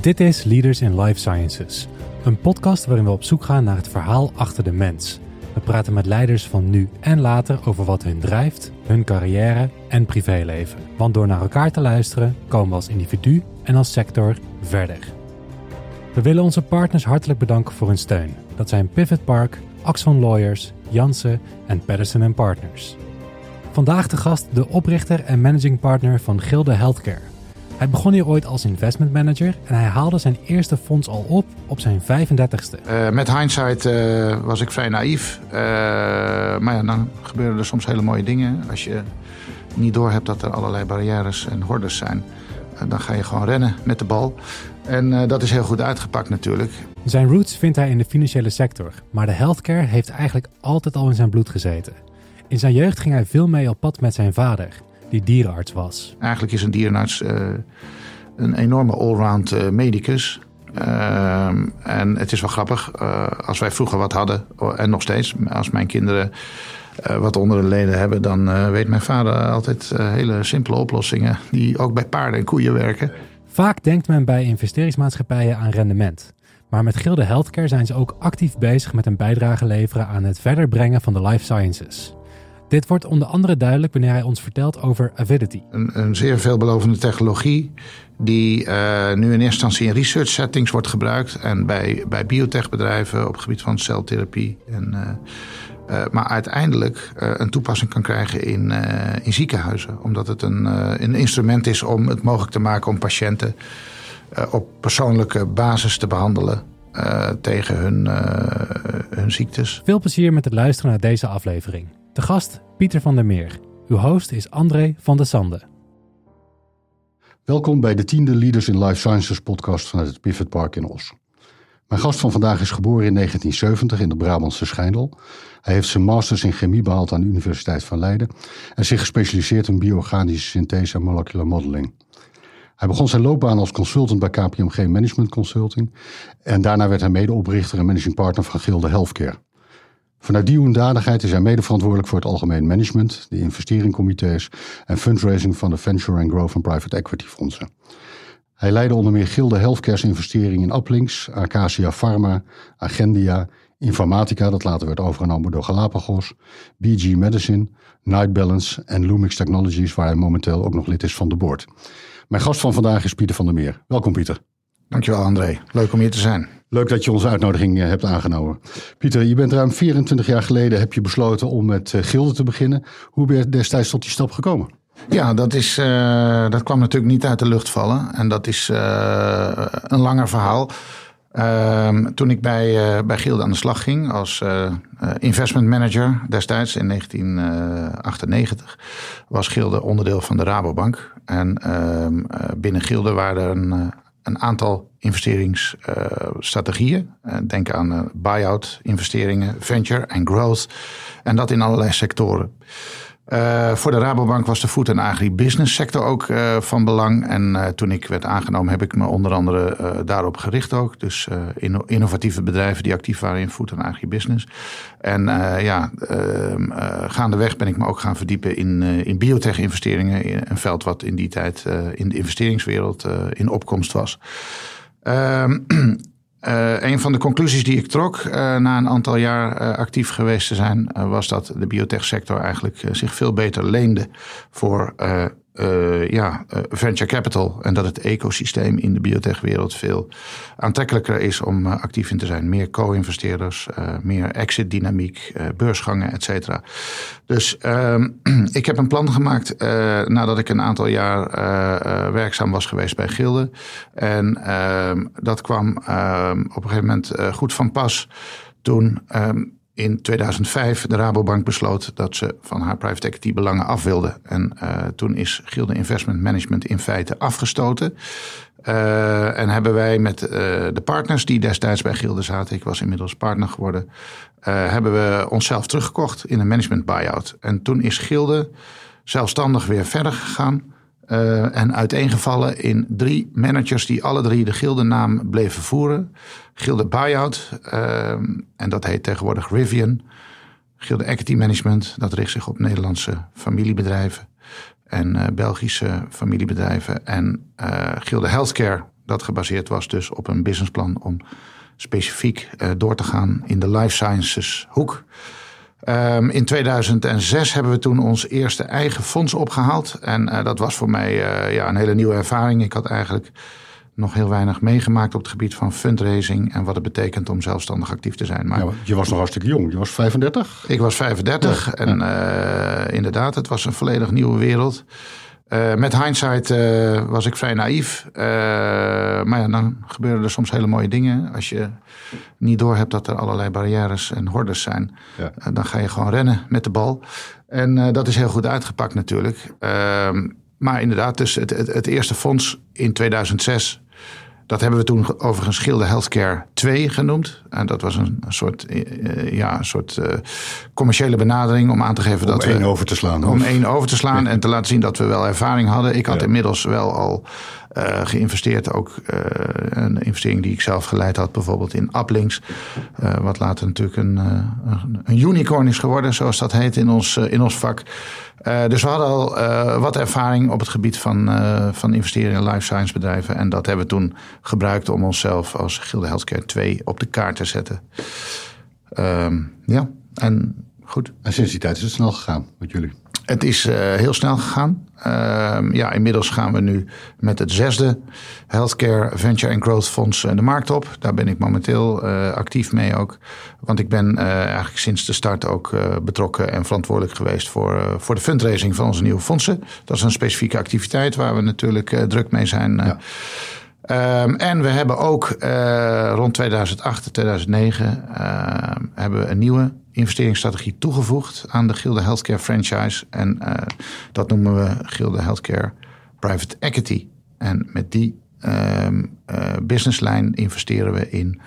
Dit is Leaders in Life Sciences, een podcast waarin we op zoek gaan naar het verhaal achter de mens. We praten met leiders van nu en later over wat hun drijft, hun carrière en privéleven. Want door naar elkaar te luisteren komen we als individu en als sector verder. We willen onze partners hartelijk bedanken voor hun steun. Dat zijn Pivot Park, Axon Lawyers, Jansen en Patterson Partners. Vandaag de gast de oprichter en managing partner van Gilde Healthcare. Hij begon hier ooit als investment manager en hij haalde zijn eerste fonds al op op zijn 35ste. Uh, met hindsight uh, was ik vrij naïef. Uh, maar ja, dan gebeuren er soms hele mooie dingen. Als je niet doorhebt dat er allerlei barrières en hordes zijn, dan ga je gewoon rennen met de bal. En dat is heel goed uitgepakt natuurlijk. Zijn roots vindt hij in de financiële sector, maar de healthcare heeft eigenlijk altijd al in zijn bloed gezeten. In zijn jeugd ging hij veel mee op pad met zijn vader, die dierenarts was. Eigenlijk is een dierenarts uh, een enorme allround uh, medicus. Uh, en het is wel grappig, als wij vroeger wat hadden, en nog steeds, als mijn kinderen wat onder de leden hebben, dan weet mijn vader altijd hele simpele oplossingen die ook bij paarden en koeien werken. Vaak denkt men bij investeringsmaatschappijen aan rendement. Maar met Gilde Healthcare zijn ze ook actief bezig met een bijdrage leveren aan het verder brengen van de life sciences. Dit wordt onder andere duidelijk wanneer hij ons vertelt over Avidity. Een, een zeer veelbelovende technologie die uh, nu in eerste instantie in research settings wordt gebruikt en bij, bij biotechbedrijven op het gebied van celtherapie. En, uh, uh, maar uiteindelijk een toepassing kan krijgen in, in ziekenhuizen, omdat het een, een instrument is om het mogelijk te maken om patiënten op persoonlijke basis te behandelen. Tegen hun, hun ziektes. Veel plezier met het luisteren naar deze aflevering. De gast Pieter van der Meer. Uw host is André van der Sande. Welkom bij de tiende Leaders in Life Sciences podcast vanuit het Pivot Park in Os. Mijn gast van vandaag is geboren in 1970 in de Brabantse Schijndel. Hij heeft zijn masters in chemie behaald aan de Universiteit van Leiden en zich gespecialiseerd in bioorganische synthese en molecular modeling. Hij begon zijn loopbaan als consultant bij KPMG Management Consulting en daarna werd hij medeoprichter en managing partner van Gilde Healthcare. Vanuit die hoedanigheid is hij mede verantwoordelijk voor het algemeen management, de investeringcomité's en fundraising van de venture and growth en private equity fondsen. Hij leidde onder meer Gilde Healthcare's investeringen in Uplinks, Acacia Pharma, Agendia, Informatica, dat later werd overgenomen door Galapagos, BG Medicine, Night Balance en Lumix Technologies, waar hij momenteel ook nog lid is van de board. Mijn gast van vandaag is Pieter van der Meer. Welkom Pieter. Dankjewel André, leuk om hier te zijn. Leuk dat je onze uitnodiging eh, hebt aangenomen. Pieter, je bent ruim 24 jaar geleden heb je besloten om met eh, Gilde te beginnen. Hoe ben je destijds tot die stap gekomen? Ja, dat, is, uh, dat kwam natuurlijk niet uit de lucht vallen. En dat is uh, een langer verhaal. Uh, toen ik bij, uh, bij Gilde aan de slag ging als investment manager destijds in 1998, was Gilde onderdeel van de Rabobank. En ehm, binnen Gilde waren er een een aantal investeringsstrategieën. Uh, denk aan buyout investeringen, venture en growth. En dat in allerlei sectoren. Uh, voor de Rabobank was de food- en agribusiness sector ook uh, van belang. En uh, toen ik werd aangenomen heb ik me onder andere daarop gericht ook. Dus inno innovatieve bedrijven die actief waren in food- en agribusiness. En ja, ehm, gaandeweg ben ik me ook gaan verdiepen in, in biotech investeringen. Een veld wat in die tijd in de investeringswereld in opkomst was. Ehm, Uh, een van de conclusies die ik trok uh, na een aantal jaar uh, actief geweest te zijn, was dat de biotechsector eigenlijk zich veel beter leende voor uh, ja, uh, venture capital. En dat het ecosysteem in de biotechwereld veel aantrekkelijker is om uh, actief in te zijn. Meer co-investeerders, meer exit dynamiek, beursgangen, et cetera. Dus ehm, ik heb een plan gemaakt nadat ik een aantal jaar werkzaam was geweest bij Gilde. En ehm, dat kwam ehm, op een gegeven moment goed van pas toen in 2005 de Rabobank besloot dat ze van haar private equity belangen af wilde. En uh, toen is Gilde Investment Management in feite afgestoten. Uh, en hebben wij met uh, de partners die destijds bij Gilde zaten, ik was inmiddels partner geworden, hebben we onszelf teruggekocht in een management buyout. En toen is Gilde zelfstandig weer verder gegaan. Uh, en uiteengevallen in drie managers die alle drie de Gilde-naam bleven voeren. Gilde Buyout, uh, en dat heet tegenwoordig Rivian. Gilde Equity Management, dat richt zich op Nederlandse familiebedrijven en uh, Belgische familiebedrijven. En Gilde Healthcare, Dat gebaseerd was dus op een businessplan om specifiek door te gaan in de life sciences hoek. Ehm, in 2006 hebben we toen ons eerste eigen fonds opgehaald. En dat was voor mij ja, een hele nieuwe ervaring. Ik had eigenlijk nog heel weinig meegemaakt op het gebied van fundraising en wat het betekent om zelfstandig actief te zijn. Maar ja, je was nog hartstikke jong, je was 35? Ik was 35 en eh, inderdaad, het was een volledig nieuwe wereld. Uh, met hindsight uh, was ik vrij naïef. maar ja, dan gebeuren er soms hele mooie dingen. Als je niet doorhebt dat er allerlei barrières en hordes zijn, ja. dan ga je gewoon rennen met de bal. En dat is heel goed uitgepakt natuurlijk. Ehm, maar inderdaad, dus het, het, het, eerste fonds in 2006 dat hebben we toen overigens Gilde Healthcare 2 genoemd. En dat was een, soort, uh, ja, een soort uh, commerciële benadering om aan te geven om dat we. Om één over te slaan. Om één over te slaan en te laten zien dat we wel ervaring hadden. Ik had ja. inmiddels wel al uh, geïnvesteerd. Ook een investering die ik zelf geleid had, bijvoorbeeld in Uplinks. wat later natuurlijk een, een unicorn is geworden, zoals dat heet in ons, in ons vak. Uh, dus we hadden al uh, wat ervaring op het gebied van, uh, van investeren in life science bedrijven. En dat hebben we toen gebruikt om onszelf als Gilde Healthcare 2 op de kaart te zetten. Um, ja, en goed. En sinds die tijd is het snel gegaan met jullie? Het is uh, heel snel gegaan. Uh, ja, inmiddels gaan we nu met het zesde Healthcare Venture and Growth Fonds de markt op. Daar ben ik momenteel uh, actief mee ook. Want ik ben eigenlijk sinds de start ook betrokken en verantwoordelijk geweest voor, voor de fundraising van onze nieuwe fondsen. Dat is een specifieke activiteit waar we natuurlijk druk mee zijn. Ja. Um, en we hebben ook uh, rond 2008, 2009 uh, hebben we een nieuwe investeringsstrategie toegevoegd aan de Gilde Healthcare franchise. En uh, dat noemen we Gilde Healthcare Private Equity. En met die businesslijn investeren we in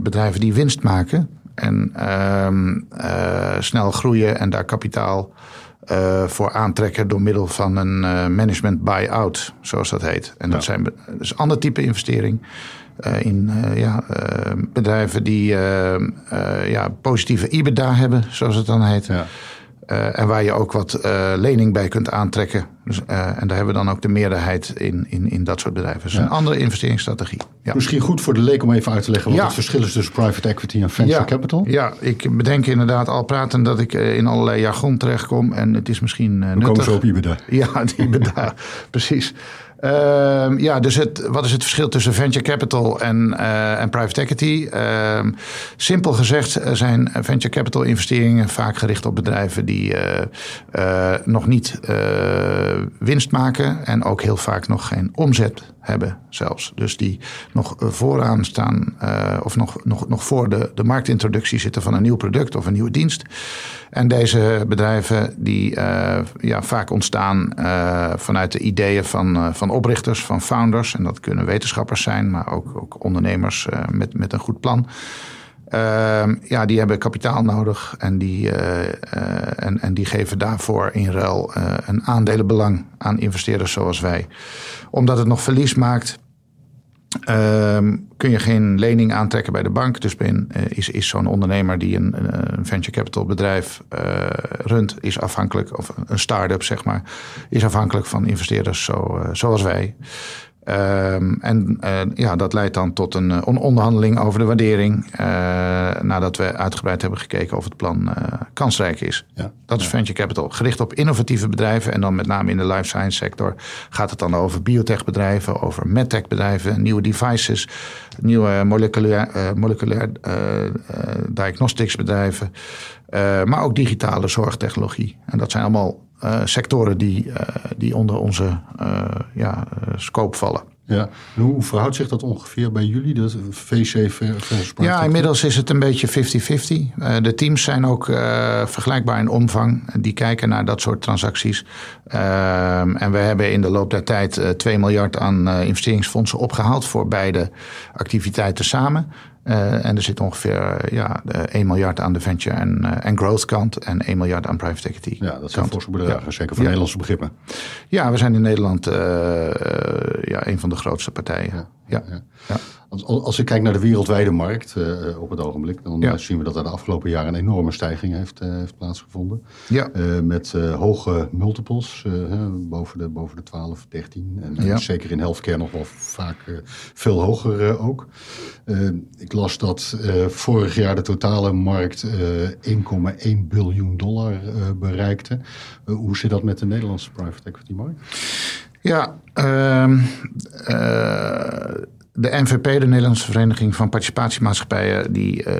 bedrijven die winst maken en snel groeien en daar kapitaal voor aantrekken door middel van een management buy-out, zoals dat heet. En dat ja. zijn dus een ander type investering. Uh, in ja, bedrijven die ja, positieve EBITDA hebben, zoals het dan heet. Ja. Uh, en waar je ook wat uh, lening bij kunt aantrekken. Dus, uh, en daar hebben we dan ook de meerderheid in, in, in dat soort bedrijven. Dus ja. een andere investeringsstrategie. Ja. Misschien goed voor de leek om even uit te leggen wat het verschil is tussen private equity en venture capital. Ja, ik bedenk inderdaad al praten dat ik in allerlei jargon terechtkom. En het is misschien nuttig. komen zo op IBEDA. Ja, IBEDA, precies. Uh, ja, dus het, wat is het verschil tussen venture capital en, uh, en private equity? Uh, simpel gezegd zijn venture capital investeringen vaak gericht op bedrijven die uh, nog niet winst maken en ook heel vaak nog geen omzet hebben zelfs. Dus die nog vooraan staan of nog, nog, nog voor de, de marktintroductie zitten van een nieuw product of een nieuwe dienst. En deze bedrijven die ja, vaak ontstaan vanuit de ideeën van, uh, oprichters, van founders. En dat kunnen wetenschappers zijn, maar ook, ook ondernemers met, met een goed plan. Ehm, ja, die hebben kapitaal nodig en die, en, en die geven daarvoor in ruil een aandelenbelang aan investeerders zoals wij. Omdat het nog verlies maakt, Um, kun je geen lening aantrekken bij de bank. Dus ben, uh, is, is zo'n ondernemer die een, een, venture capital bedrijf uh, runt, is afhankelijk, of een start-up zeg maar, is afhankelijk van investeerders zo, uh, zoals wij. Um, en uh, ja, dat leidt dan tot een uh, onderhandeling over de waardering. Uh, nadat we uitgebreid hebben gekeken of het plan kansrijk is. Ja, dat is ja. venture capital. Gericht op innovatieve bedrijven. En dan met name in de life science sector gaat het dan over biotechbedrijven, over medtech bedrijven, nieuwe devices, nieuwe moleculair, moleculair diagnostics bedrijven. maar ook digitale zorgtechnologie. En dat zijn allemaal uh, sectoren die, uh, die onder onze uh, ja, scope vallen. Ja, en hoe verhoudt zich dat ongeveer bij jullie, de VC versus Ja, inmiddels is het een beetje 50-50. de teams zijn ook vergelijkbaar in omvang. Die kijken naar dat soort transacties. Ehm, en we hebben in de loop der tijd 2 miljard aan investeringsfondsen opgehaald voor beide activiteiten samen. Uh, en er zit ongeveer ja, 1 miljard aan de venture en, uh, en growth kant en 1 miljard aan private equity. Ja, dat zijn forse bedragen, ja. zeker voor ja. Nederlandse begrippen. Ja, we zijn in Nederland uh, ja, een van de grootste partijen. Ja. Ja. ja. Als, als ik kijk naar de wereldwijde markt uh, op het ogenblik, dan ja. zien we dat er de afgelopen jaren een enorme stijging heeft, uh, heeft plaatsgevonden. Ja. Uh, met hoge multiples, boven, de, boven de 12, 13. En ja. zeker in healthcare nog wel vaak veel hoger ook. ik las dat vorig jaar de totale markt 1,1 biljoen dollar bereikte. hoe zit dat met de Nederlandse private equity markt? Ja, uh, de NVP, de Nederlandse Vereniging van Participatiemaatschappijen, die uh,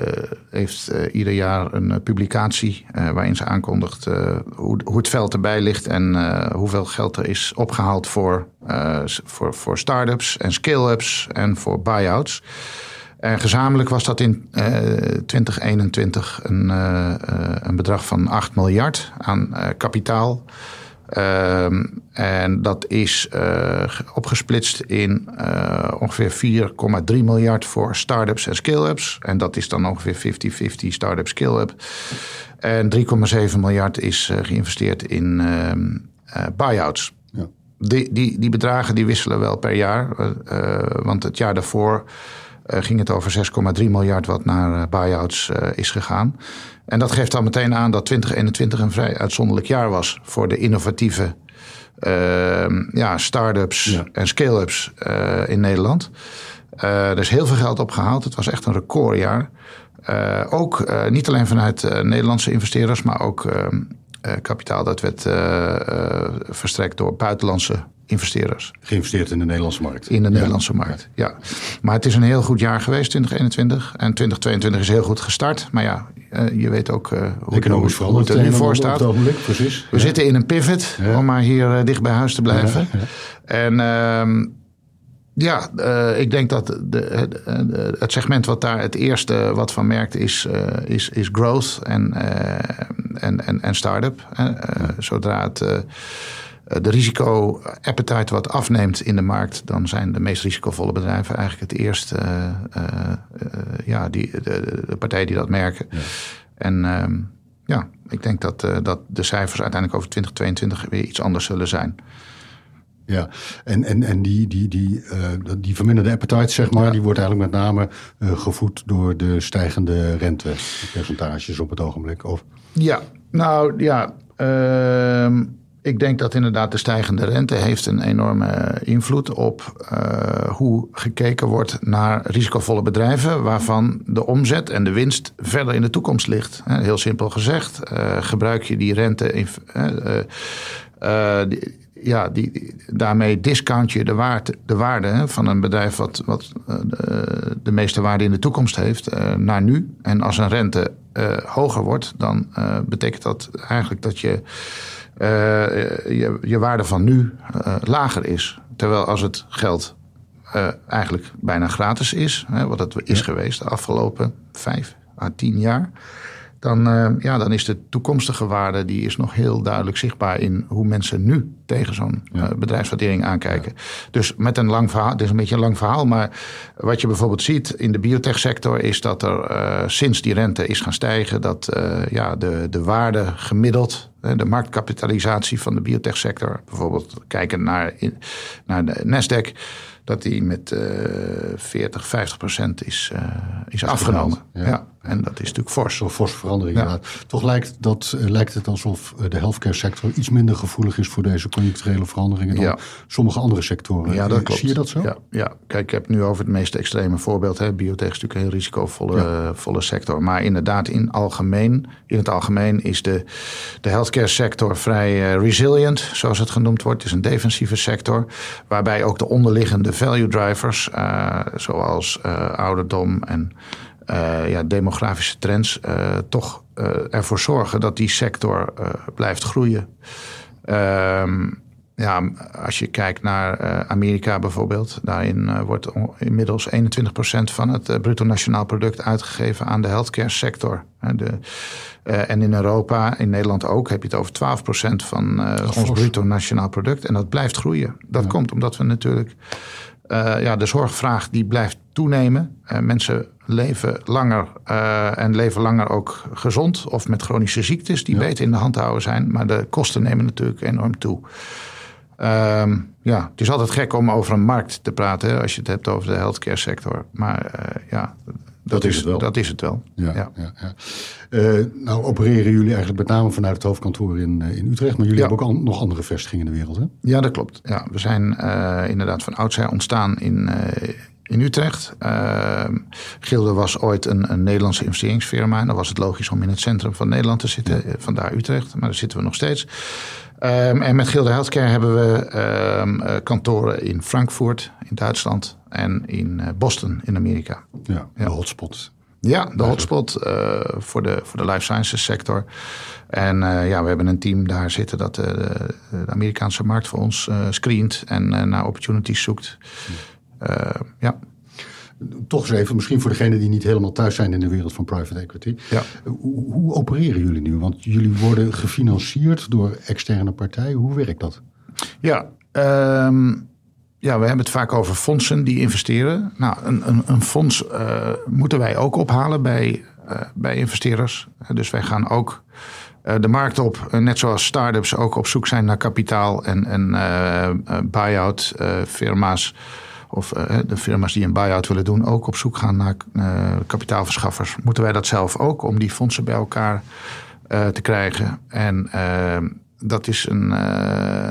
heeft uh, ieder jaar een publicatie waarin ze aankondigt hoe, hoe, het veld erbij ligt en hoeveel geld er is opgehaald voor, voor, voor start-ups en scale-ups en voor buy-outs. En gezamenlijk was dat in 2021 een, een bedrag van 8 miljard aan kapitaal. Uh, en dat is uh, opgesplitst in uh, ongeveer 4,3 miljard voor start-ups en scale-ups. En dat is dan ongeveer 50-50 start-up, scale-up. En 3,7 miljard is uh, geïnvesteerd in ehm, buy-outs. Ja. Die, die, die bedragen die wisselen wel per jaar. want het jaar daarvoor ging het over 6,3 miljard wat naar buy-outs is gegaan. En dat geeft dan meteen aan dat 2021 een vrij uitzonderlijk jaar was voor de innovatieve uh, ja, start-ups en scale-ups uh, in Nederland. Uh, er is heel veel geld opgehaald. Het was echt een recordjaar. Uh, ook niet alleen vanuit Nederlandse investeerders, maar ook ehm, kapitaal dat werd verstrekt door buitenlandse investeerders. Geïnvesteerd in de Nederlandse markt. In de Nederlandse markt, ja. Maar het is een heel goed jaar geweest, 2021. En 2022 is heel goed gestart. Maar ja, uh, je weet ook uh, hoe, Economisch hoe, hoe het er nu voor staat. precies. We zitten in een pivot, om maar hier uh, dicht bij huis te blijven. En ehm, ja, ik denk dat de, het, het, segment wat daar het eerste wat van merkt is, is, is growth en, en, en, en start-up. Zodra het eh, de risico-appetite wat afneemt in de markt, dan zijn de meest risicovolle bedrijven eigenlijk het eerst uh, uh, ja, die, de, de, partijen die dat merken. Ja. En ehm, ja, ik denk dat, dat de cijfers uiteindelijk over 2022 weer iets anders zullen zijn. Ja, en, en, en die, die, die, die verminderde appetite, zeg maar, ja. die wordt eigenlijk met name gevoed door de stijgende rentepercentages op het ogenblik. Of? Ja, nou ja. Uh, ik denk dat inderdaad de stijgende rente heeft een enorme invloed op uh, hoe gekeken wordt naar risicovolle bedrijven, waarvan de omzet en de winst verder in de toekomst ligt. Heel simpel gezegd, uh, gebruik je die rente. In, ja, die, daarmee discount je de waarde, de waarde van een bedrijf wat, wat de, meeste waarde in de toekomst heeft naar nu. En als een rente hoger wordt, dan betekent dat eigenlijk dat je je, je, waarde van nu uh, lager is. Terwijl als het geld uh, eigenlijk bijna gratis is, hè, wat het is ja. geweest de afgelopen vijf à tien jaar, dan, uh, ja, dan is de toekomstige waarde die is nog heel duidelijk zichtbaar in hoe mensen nu tegen zo'n ja. uh, bedrijfswaardering aankijken. Ja. Dus met een lang verhaal, het is een beetje een lang verhaal, maar wat je bijvoorbeeld ziet in de biotechsector is dat er uh, sinds die rente is gaan stijgen, dat ja, de, de waarde gemiddeld, de marktkapitalisatie van de biotechsector, bijvoorbeeld kijken naar, naar de Nasdaq dat die met uh, 40, 50 procent is, uh, is afgenomen. Ja. ja. En dat is natuurlijk fors. Zo'n forse verandering ja. Toch lijkt, dat, uh, lijkt het alsof de healthcare sector iets minder gevoelig is voor deze conjuncturele veranderingen dan ja. sommige andere sectoren. Ja, dat klopt. Zie je dat zo? Ja, ja. kijk, ik heb nu over het meest extreme voorbeeld. Hè. Biotech is natuurlijk een heel risicovolle volle sector. Maar inderdaad, in, algemeen, in het algemeen is de, de healthcare sector vrij resilient, zoals het genoemd wordt. Het is een defensieve sector, waarbij ook de onderliggende value drivers, uh, zoals uh, ouderdom en uh, ja, demografische trends, toch ervoor zorgen dat die sector blijft groeien. Ehm, ja, als je kijkt naar Amerika bijvoorbeeld, daarin wordt inmiddels 21% van het bruto nationaal product uitgegeven aan de healthcare sector. De, en in Europa, in Nederland ook, heb je het over 12% van ons bruto nationaal product. En dat blijft groeien. Dat ja. komt omdat we natuurlijk ja, de zorgvraag die blijft toenemen. mensen leven langer en leven langer ook gezond of met chronische ziektes die ja. beter in de hand te houden zijn. Maar de kosten nemen natuurlijk enorm toe. Ehm, ja, het is altijd gek om over een markt te praten hè, als je het hebt over de healthcare sector. Maar eh, ja, dat, is het wel. Dat is het wel. Ja, Ja. ja. Ja, Eh, nou opereren jullie eigenlijk met name vanuit het hoofdkantoor in, eh, in Utrecht. Maar jullie hebben ook nog andere vestigingen in de wereld, hè? Ja, dat klopt. Ja, we zijn eh, inderdaad van oudsher ontstaan in, in Utrecht. Gilde was ooit een, een Nederlandse investeringsfirma. En dan was het logisch om in het centrum van Nederland te zitten. Vandaar Utrecht, maar daar zitten we nog steeds. Ehm, en met Gilde Healthcare hebben we ehm, eh, kantoren in Frankfurt in Duitsland en in eh, Boston in Amerika. Ja, de hotspot. Ja, de hotspot eh, voor, de, voor de life sciences sector. En ja, we hebben een team daar zitten dat de, de Amerikaanse markt voor ons screent en naar opportunities zoekt. Ja. Toch eens even, misschien voor degenen die niet helemaal thuis zijn in de wereld van private equity. Ja. Hoe, hoe opereren jullie nu? Want jullie worden gefinancierd door externe partijen. Hoe werkt dat? Ja, ehm, ja, we hebben het vaak over fondsen die investeren. Nou, een, een, een fonds eh, moeten wij ook ophalen bij, eh, bij investeerders. Eh, Dus wij gaan ook eh, de markt op, eh, net zoals start-ups ook op zoek zijn naar kapitaal en, en eh, eh, buy-out eh, firma's. Of eh, de firma's die een buy-out willen doen, ook op zoek gaan naar eh, kapitaalverschaffers. Moeten wij dat zelf ook om die fondsen bij elkaar eh, te krijgen? En ehm, dat is een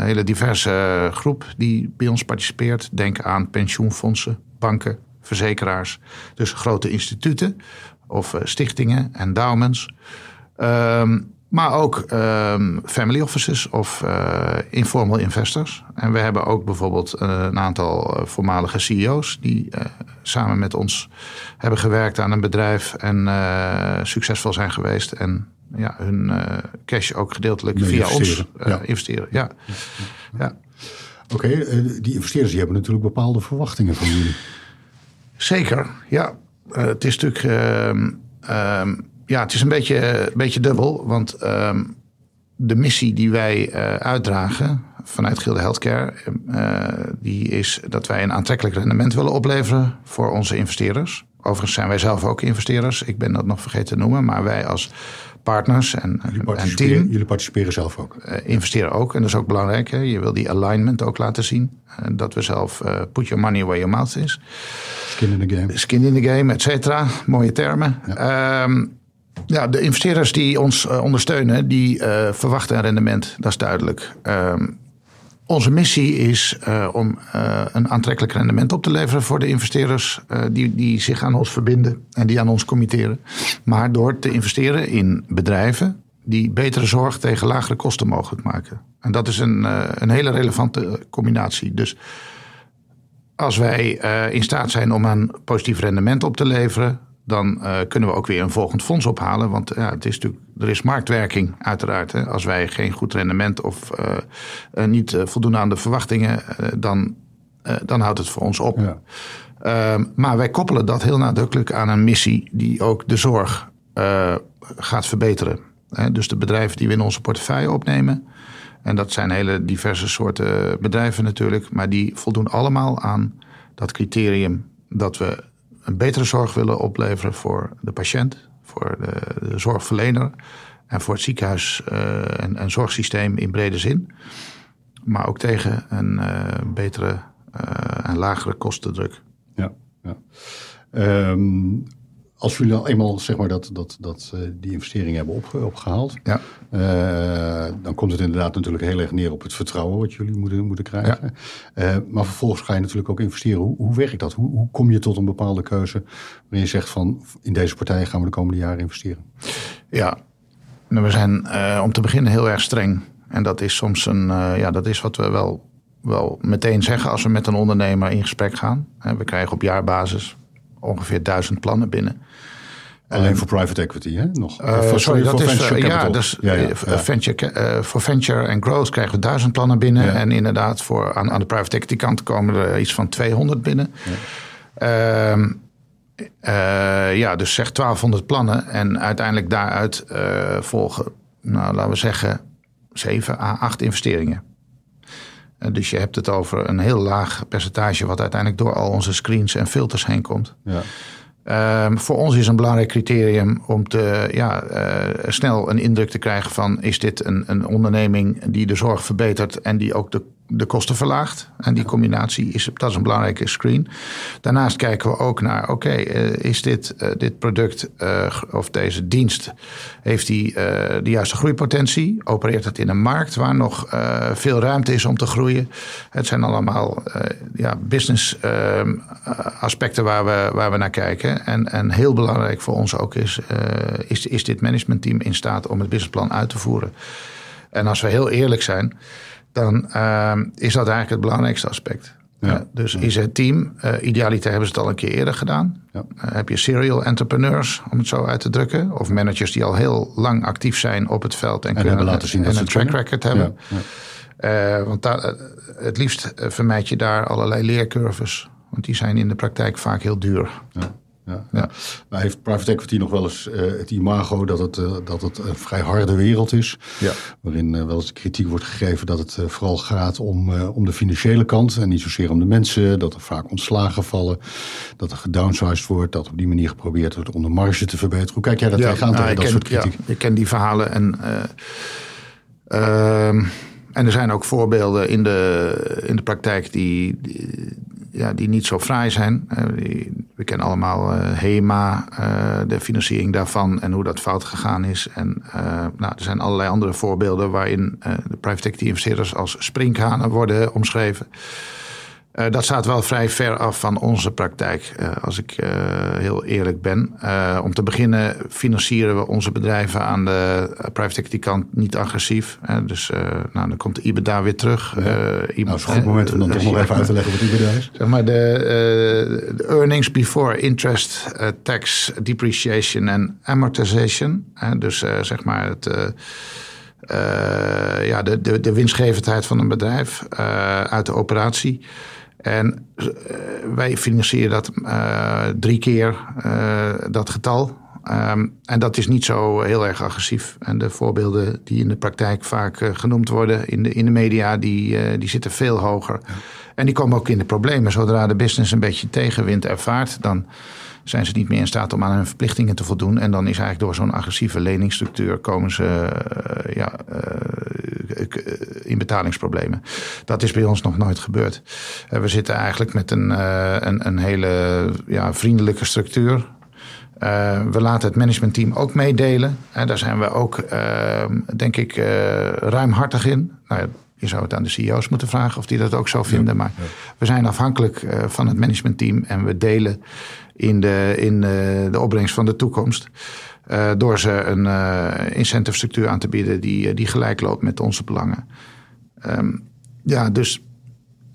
hele diverse groep die bij ons participeert. Denk aan pensioenfondsen, banken, verzekeraars. Dus grote instituten of stichtingen, endowments. Ehm, maar ook ehm, family offices of eh, informal investors. En we hebben ook bijvoorbeeld eh, een aantal eh, voormalige CEO's die samen met ons hebben gewerkt aan een bedrijf en succesvol zijn geweest. En ja, hun cash ook gedeeltelijk Nee, via investeren. ons Ja. investeren. Ja. Ja. Oké, die investeerders die hebben natuurlijk bepaalde verwachtingen van jullie. Zeker, ja. Het is natuurlijk. ehm, ehm, ja, het is een beetje, een beetje dubbel. Want ehm, de missie die wij eh, uitdragen vanuit Gilde Healthcare. eh, die is dat wij een aantrekkelijk rendement willen opleveren voor onze investeerders. Overigens zijn wij zelf ook investeerders. Ik ben dat nog vergeten te noemen. Maar wij als partners en, Jullie en team jullie participeren zelf ook. eh, investeren ook. En dat is ook belangrijk. Hè? Je wil die alignment ook laten zien. Eh, dat we zelf eh, put your money where your mouth is. Skin in the game. Skin in the game, et cetera. Mooie termen. Ja. Ja, de investeerders die ons eh, ondersteunen, die eh, verwachten een rendement. Dat is duidelijk. Ehm, onze missie is eh, om een aantrekkelijk rendement op te leveren voor de investeerders die, die zich aan ons verbinden en die aan ons committeren. Maar door te investeren in bedrijven die betere zorg tegen lagere kosten mogelijk maken. En dat is een, een hele relevante combinatie. Dus als wij in staat zijn om een positief rendement op te leveren, dan eh, kunnen we ook weer een volgend fonds ophalen. Want ja, het is natuurlijk, er is marktwerking uiteraard. Hè. Als wij geen goed rendement of eh, eh, niet voldoen aan de verwachtingen, dan, dan houdt het voor ons op. Ja. Ehm, maar wij koppelen dat heel nadrukkelijk aan een missie die ook de zorg gaat verbeteren. Dus de bedrijven die we in onze portefeuille opnemen. En dat zijn hele diverse soorten bedrijven natuurlijk. Maar die voldoen allemaal aan dat criterium dat we een betere zorg willen opleveren voor de patiënt, voor de, de zorgverlener en voor het ziekenhuis eh, en, en zorgsysteem in brede zin. Maar ook tegen een eh, betere eh, en lagere kostendruk. Ja, ja. Ehm, als jullie al eenmaal zeg maar, dat, dat, dat, eh, die investeringen hebben opge- opgehaald, Ja. eh, dan komt het inderdaad natuurlijk heel erg neer op het vertrouwen wat jullie moeten, moeten krijgen. Eh, maar vervolgens ga je natuurlijk ook investeren. Hoe, hoe werkt dat? Hoe, hoe kom je tot een bepaalde keuze waarin je zegt van in deze partij gaan we de komende jaren investeren? Ja, nou, we zijn om te beginnen heel erg streng. En dat is soms een, ja, dat is wat we wel, wel meteen zeggen als we met een ondernemer in gesprek gaan. We krijgen op jaarbasis ongeveer duizend plannen binnen. Alleen voor private equity, hè? Nog. Eh, Of, sorry, dat voor is venture eh, ja, dus ja, ja, eh, ja. Venture, eh, voor venture en growth krijgen we duizend plannen binnen. Ja. En inderdaad, voor, aan, aan de private equity kant komen er iets van 200 binnen. Ehm, eh, ja, dus zeg 1200 plannen. En uiteindelijk daaruit eh, volgen, nou, laten we zeggen, 7 à 8 investeringen. Eh, dus je hebt het over een heel laag percentage, wat uiteindelijk door al onze screens en filters heen komt. Ja. Ehm, voor ons is een belangrijk criterium om te, ja, eh, snel een indruk te krijgen van is dit een, een onderneming die de zorg verbetert en die ook de de kosten verlaagt. En die combinatie is, dat is een belangrijke screen. Daarnaast kijken we ook naar, oké, eh, is dit, uh, dit product uh, of deze dienst, heeft die de juiste groeipotentie? Opereert het in een markt waar nog veel ruimte is om te groeien? Het zijn allemaal ja, business ehm, aspecten waar we, waar we naar kijken. En, en heel belangrijk voor ons ook is, is, is dit managementteam in staat om het businessplan uit te voeren? En als we heel eerlijk zijn dan uh, is dat eigenlijk het belangrijkste aspect. Ja. Uh, dus is het team, uh, idealiter hebben ze het al een keer eerder gedaan. Ja. Uh, heb je serial entrepreneurs, om het zo uit te drukken. Of managers die al heel lang actief zijn op het veld. En, en kunnen laten zien en dat een track record hebben. Ja. want daar, het liefst vermijd je daar allerlei leercurves. Want die zijn in de praktijk vaak heel duur. Ja ja, ja. Maar heeft private equity nog wel eens uh, het imago dat het, uh, dat het een vrij harde wereld is. Ja. Waarin uh, wel eens kritiek wordt gegeven dat het vooral gaat om, om de financiële kant en niet zozeer om de mensen. Dat er vaak ontslagen vallen, dat er gedownsized wordt, dat op die manier geprobeerd wordt om de marge te verbeteren. Hoe kijk jij daar ja, tegenaan nou, tegen dat ken, soort kritiek? Ja, ik ken die verhalen en... Ehm, en er zijn ook voorbeelden in de, in de praktijk die, die, ja, die niet zo fraai zijn. Uh, we kennen allemaal uh, HEMA, uh, de financiering daarvan en hoe dat fout gegaan is. En nou, er zijn allerlei andere voorbeelden waarin de private equity investeerders als sprinkhanen worden omschreven. Uh, dat staat wel vrij ver af van onze praktijk, uh, als ik uh, heel eerlijk ben. om te beginnen financieren we onze bedrijven aan de private equity kant niet agressief. dus nou, dan komt de IBEDA weer terug. Ja. nou, het is een goed moment om dan toch nog even uit te leggen wat IBEDA is. Zeg maar de, de earnings before interest, tax, depreciation en amortization. dus zeg maar het... ja, de, de, de winstgevendheid van een bedrijf uit de operatie. En uh, wij financieren dat uh, drie keer uh, dat getal. Um, en dat is niet zo heel erg agressief. En de voorbeelden die in de praktijk vaak genoemd worden in de, in de media, die, die zitten veel hoger. En die komen ook in de problemen. Zodra de business een beetje tegenwind ervaart, dan zijn ze niet meer in staat om aan hun verplichtingen te voldoen. En dan is eigenlijk door zo'n agressieve leningsstructuur komen ze uh, ja, uh, in betalingsproblemen. Dat is bij ons nog nooit gebeurd. We zitten eigenlijk met een, een, een, hele ja, vriendelijke structuur. we laten het managementteam ook meedelen. En daar zijn we ook, denk ik, ruimhartig in. Nou, je zou het aan de CEO's moeten vragen of die dat ook zo vinden. maar we zijn afhankelijk van het managementteam en we delen in de, in de, de opbrengst van de toekomst. Uh, door ze een incentive structuur aan te bieden die, die gelijk loopt met onze belangen. Um, ja, dus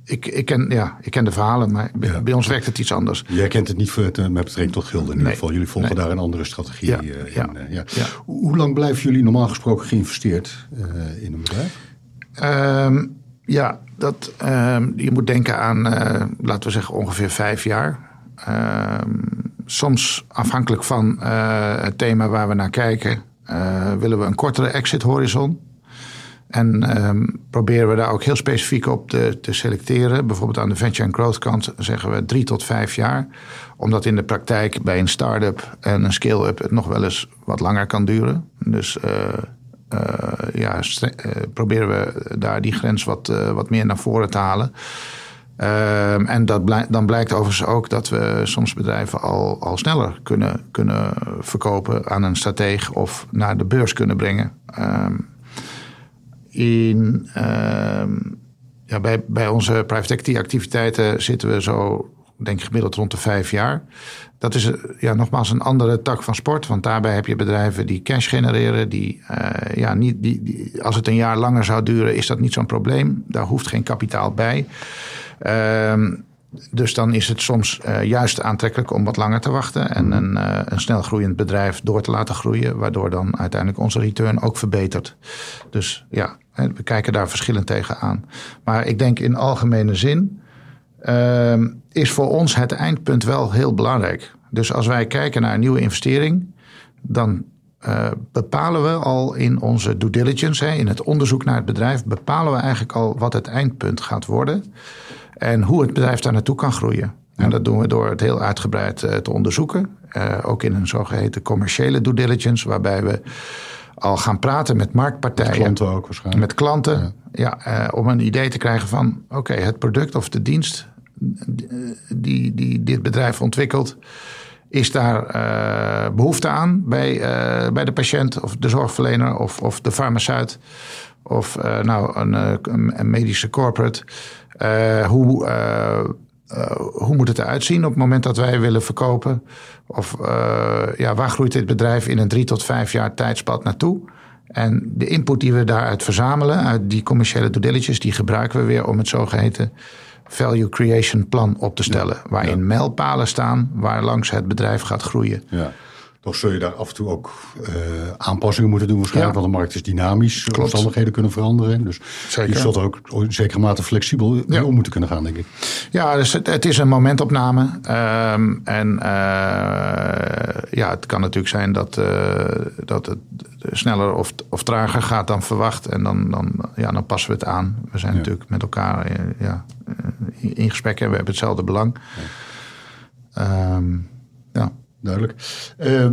ik, ik, ken, ja, ik ken de verhalen, maar ja. bij ons werkt het iets anders. Jij kent het niet voor het, met betrekking tot gilden in nee. ieder geval. Jullie volgen nee. daar een andere strategie ja. in. Ja. Hoe lang blijven jullie normaal gesproken geïnvesteerd in een bedrijf? Um, ja, dat, um, je moet denken aan, laten we zeggen, ongeveer vijf jaar. Uh, soms afhankelijk van uh, het thema waar we naar kijken, uh, willen we een kortere exit horizon. En proberen we daar ook heel specifiek op te, te, selecteren. Bijvoorbeeld aan de venture and growth kant zeggen we drie tot vijf jaar. Omdat in de praktijk bij een start-up en een scale-up het nog wel eens wat langer kan duren. Dus ja, proberen we daar die grens wat, wat meer naar voren te halen. Um, en dat dan blijkt overigens ook dat we soms bedrijven al, al sneller kunnen, kunnen verkopen aan een strateeg of naar de beurs kunnen brengen. Um, in, um, ja, bij, bij onze private equity activiteiten zitten we zo, denk ik, gemiddeld rond de vijf jaar. Dat is ja, nogmaals een andere tak van sport. Want daarbij heb je bedrijven die cash genereren. Die, uh, ja, niet, die, als het een jaar langer zou duren, is dat niet zo'n probleem. Daar hoeft geen kapitaal bij. Um, dus dan is het soms uh, juist aantrekkelijk om wat langer te wachten en een, een snel groeiend bedrijf door te laten groeien, waardoor dan uiteindelijk onze return ook verbetert. Dus ja, we kijken daar verschillend tegenaan. Maar ik denk in algemene zin is voor ons het eindpunt wel heel belangrijk. Dus als wij kijken naar een nieuwe investering, dan uh, bepalen we al in onze due diligence, hè, in het onderzoek naar het bedrijf, bepalen we eigenlijk al wat het eindpunt gaat worden. En hoe het bedrijf daar naartoe kan groeien. En dat doen we door het heel uitgebreid uh, te onderzoeken. Uh, ook in een zogeheten commerciële due diligence, waarbij we al gaan praten met marktpartijen. Met klanten ook waarschijnlijk. Met klanten, ja. ja om een idee te krijgen van... oké, het product of de dienst die, die dit bedrijf ontwikkelt... Is daar uh, behoefte aan bij, uh, bij de patiënt of de zorgverlener of, of de farmaceut of uh, nou, een, een, medische corporate? hoe, hoe moet het eruit zien op het moment dat wij willen verkopen? Of ja, waar groeit dit bedrijf in een drie tot vijf jaar tijdspad naartoe? En de input die we daaruit verzamelen, uit die commerciële due die gebruiken we weer om het zogeheten value creation plan op te stellen. waarin mijlpalen staan waar langs het bedrijf gaat groeien. Ja. Toch zul je daar af en toe ook uh, aanpassingen moeten doen waarschijnlijk. Want de markt is dynamisch. Klopt. Omstandigheden kunnen veranderen. Dus Zeker. je zult er ook in zekere mate flexibel mee om moeten kunnen gaan, denk ik. Ja, dus het, het is een momentopname. Um, en uh, ja, het kan natuurlijk zijn dat, uh, dat het sneller of, of trager gaat dan verwacht. En dan, dan, ja, dan passen we het aan. We zijn ja. natuurlijk met elkaar ja, in gesprek en we hebben hetzelfde belang. Ja. Um, ja duidelijk. Uh,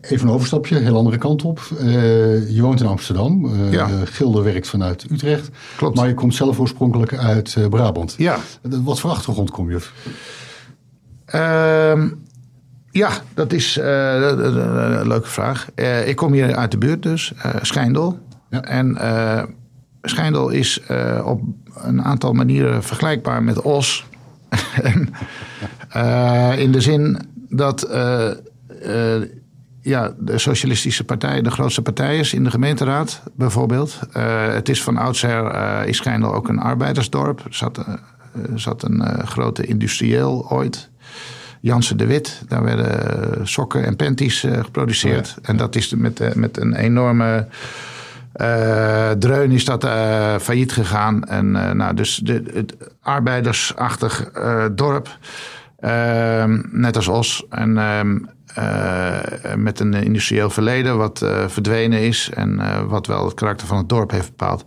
even een overstapje, heel andere kant op. Uh, je woont in Amsterdam. Uh, ja. Gilde werkt vanuit Utrecht. Klopt. Maar je komt zelf oorspronkelijk uit uh, Brabant. Ja. Wat voor achtergrond kom je? Ehm, ja, dat is een leuke vraag. ik kom hier uit de buurt dus, Schijndel. Ja. En Schijndel is op een aantal manieren vergelijkbaar met Os. in de zin dat uh, uh, ja, de Socialistische Partij de grootste partij is in de gemeenteraad, bijvoorbeeld. Uh, het is van oudsher is Schijndel ook een arbeidersdorp. Er zat, zat een grote industrieel ooit. Jansen de Wit. Daar werden sokken en panties geproduceerd. Oh ja. En dat is met, met een enorme dreun is dat failliet gegaan. En nou, dus de, het arbeidersachtig dorp. Uh, net als Os. En uh, uh, met een industrieel verleden wat uh, verdwenen is. En uh, wat wel het karakter van het dorp heeft bepaald.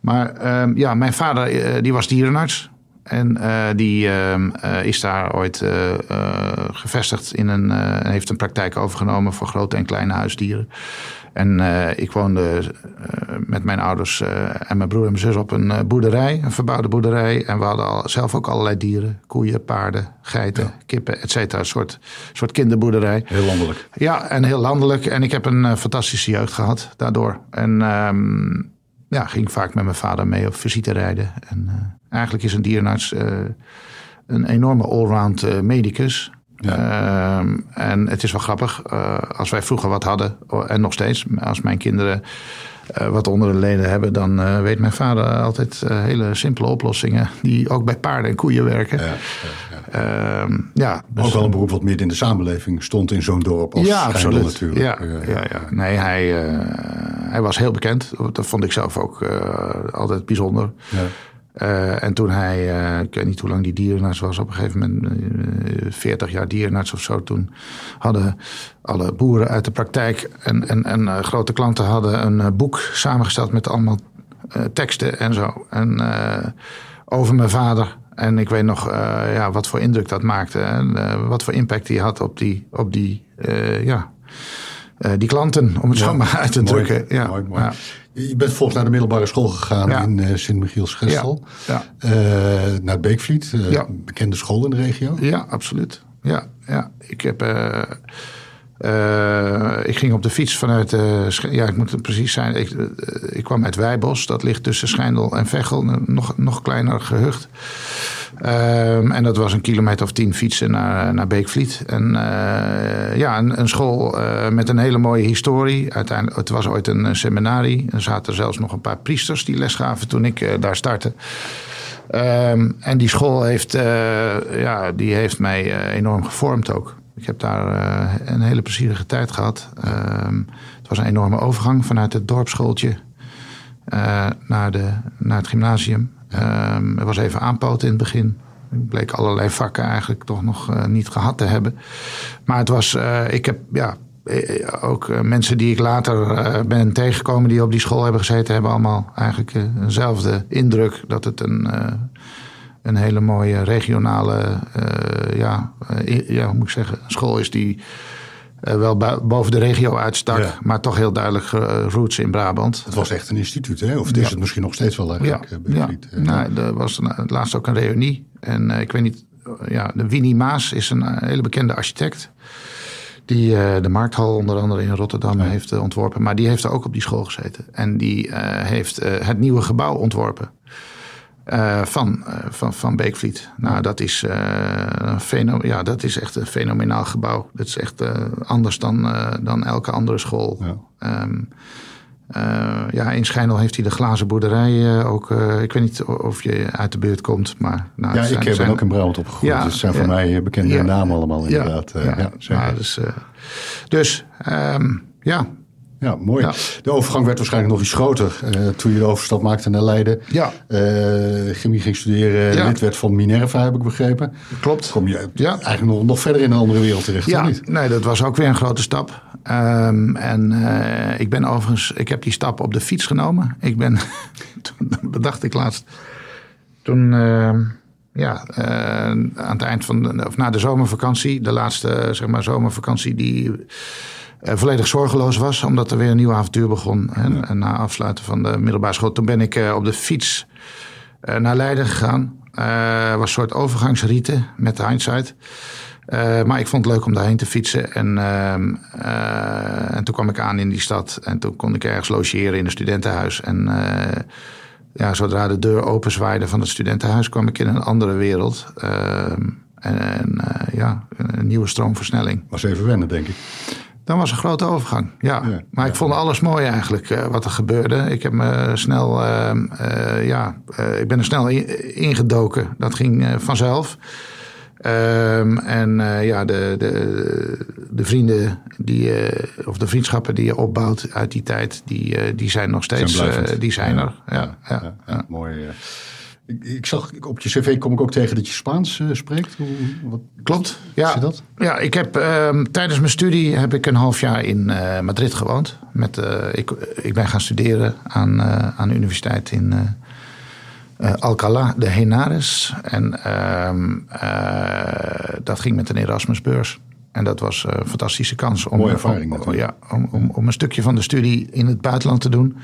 Maar ehm, ja, mijn vader die was dierenarts. En die ehm, is daar ooit gevestigd in een, en heeft een praktijk overgenomen voor grote en kleine huisdieren. En uh, ik woonde uh, met mijn ouders uh, en mijn broer en mijn zus op een boerderij, een verbouwde boerderij. En we hadden al, zelf ook allerlei dieren: koeien, paarden, geiten, ja. kippen, et cetera. Een soort, soort kinderboerderij. Heel landelijk. Ja, en heel landelijk. En ik heb een fantastische jeugd gehad daardoor. En um, ja, ging vaak met mijn vader mee op visite rijden. En eigenlijk is een dierenarts een enorme allround medicus. Ja. Uh, en het is wel grappig, uh, als wij vroeger wat hadden, en nog steeds, als mijn kinderen uh, wat onder de leden hebben, dan uh, weet mijn vader altijd hele simpele oplossingen die ook bij paarden en koeien werken. Ja, ja. Ehm, ja dus, ook wel een beroep wat midden in de samenleving stond in zo'n dorp als ja, absoluut. natuurlijk. Ja, ja, ja. Nee, hij, hij was heel bekend. Dat vond ik zelf ook altijd bijzonder. Ja. Uh, en toen hij, uh, ik weet niet hoe lang die dierenarts was, op een gegeven moment uh, eh, 40 jaar dierenarts of zo. Toen hadden alle boeren uit de praktijk en, en, en grote klanten hadden een boek samengesteld met allemaal teksten en zo. En over mijn vader. En ik weet nog ja, wat voor indruk dat maakte. En wat voor impact die had op die, op die, ja, die klanten, om het ja, zo maar uit te mooi, drukken. Ja, mooi, mooi. Ja. Je bent volgens naar de middelbare school gegaan in uh, Sint-Michiels-Gestel. Ja. Uh, naar Beekvliet, bekende school in de regio. Ja, absoluut. Ja, ja. ik heb... ik ging op de fiets vanuit... ja, ik moet het precies zijn. Ik, ik kwam uit Wijbos. Dat ligt tussen Schijndel en Veghel. Nog, nog kleiner gehucht. Um, en dat was een kilometer of tien fietsen naar, naar Beekvliet. En uh, ja, een, een school uh, met een hele mooie historie. Uiteindelijk, het was ooit een seminarie. Er zaten zelfs nog een paar priesters die les gaven toen ik uh, daar startte. Um, en die school heeft, ja, die heeft mij enorm gevormd ook. Ik heb daar een hele plezierige tijd gehad. Um, het was een enorme overgang vanuit het dorpsschooltje naar, de, naar het gymnasium. Um, er was even aanpoten in het begin. Ik bleek allerlei vakken eigenlijk toch nog uh, niet gehad te hebben. Maar het was, ik heb ja, eh, ook mensen die ik later ben tegengekomen die op die school hebben gezeten, hebben allemaal eigenlijk eenzelfde indruk dat het een, een hele mooie regionale, ja, ja, hoe moet ik zeggen, school is die eh, wel boven de regio uitstak, Ja. maar toch heel duidelijk eh, roots in Brabant. Het was echt een instituut, hè? Of het is Ja. het misschien nog steeds wel Ja, eigenlijk, eh, ja. Eh, Nou, er was een- laatst ook een reunie. En eh, ik weet niet, eh, ja, de Winnie Maas is een eh, hele bekende architect. Die eh, de Markthal onder andere in Rotterdam heeft eh, ontworpen. Maar die heeft er ook op die school gezeten. En die eh, heeft eh, het nieuwe gebouw ontworpen. Eh, van, eh, van, van Beekvliet. Nou, dat is, eh, een ja, dat is echt een fenomenaal gebouw. Dat is echt anders dan, dan elke andere school. Ja. Ehm, eh, ja, in Schijndel heeft hij de glazen boerderij ook. ik weet niet of je uit de buurt komt, maar... Nou, ja, het ik zijn- ben zijn- ook in Brabant opgegroeid. Ja, dus het zijn voor mij bekende namen allemaal inderdaad. Ja, ja, zeker. nou, dus, dus ehm, ja. Ja, mooi. Ja. De overgang werd waarschijnlijk nog iets groter eh, toen je de overstap maakte naar Leiden. Ja. Eh, chemie ging studeren, Ja. lid werd van Minerva, heb ik begrepen. Klopt. Kom je Ja. eigenlijk nog, nog verder in een andere wereld terecht, of Ja, niet? nee, dat was ook weer een grote stap. Ehm, en eh, ik ben overigens, ik heb die stap op de fiets genomen. Ik ben, toen bedacht ik laatst, toen, ehm, ja, aan het eind van, de, of na de zomervakantie, de laatste, zeg maar, zomervakantie die volledig zorgeloos was, omdat er weer een nieuw avontuur begon. En, en na afsluiten van de middelbare school, toen ben ik eh, op de fiets eh, naar Leiden gegaan. Eh was een soort overgangsrieten met de hindsight. Eh, maar ik vond het leuk om daarheen te fietsen. En, ehm, eh, en toen kwam ik aan in die stad. En toen kon ik ergens logeren in een studentenhuis. En eh, ja, zodra de deur openzwaaide van het studentenhuis... kwam ik in een andere wereld. Ehm, en eh, ja, een nieuwe stroomversnelling. Was even wennen, denk ik. Dan was een grote overgang, ja. Ja, maar ik vond alles mooi eigenlijk, eh, wat er gebeurde. Ik heb me snel, ehm, eh, ja, eh, ik ben er snel in- ingedoken. Dat ging vanzelf. Ehm, en ja, de, de, de vrienden die, of de vriendschappen die je opbouwt uit die tijd, die, die zijn nog steeds, Zijn die zijn Ja, er. Ja, ja, Ja, ja, mooi. Ik, ik zag op je cv kom ik ook tegen dat je Spaans eh, spreekt. Hoe, wat, Klopt. Ja. Je dat? ja ik heb ehm, tijdens mijn studie heb ik een half jaar in eh, Madrid gewoond. Met, eh, ik, ik ben gaan studeren aan, aan de universiteit in Alcalá de Henares. En ehm, eh, dat ging met een Erasmusbeurs. En dat was een fantastische kans om, Mooie ervaring om, ja, om, om, om een stukje van de studie in het buitenland te doen.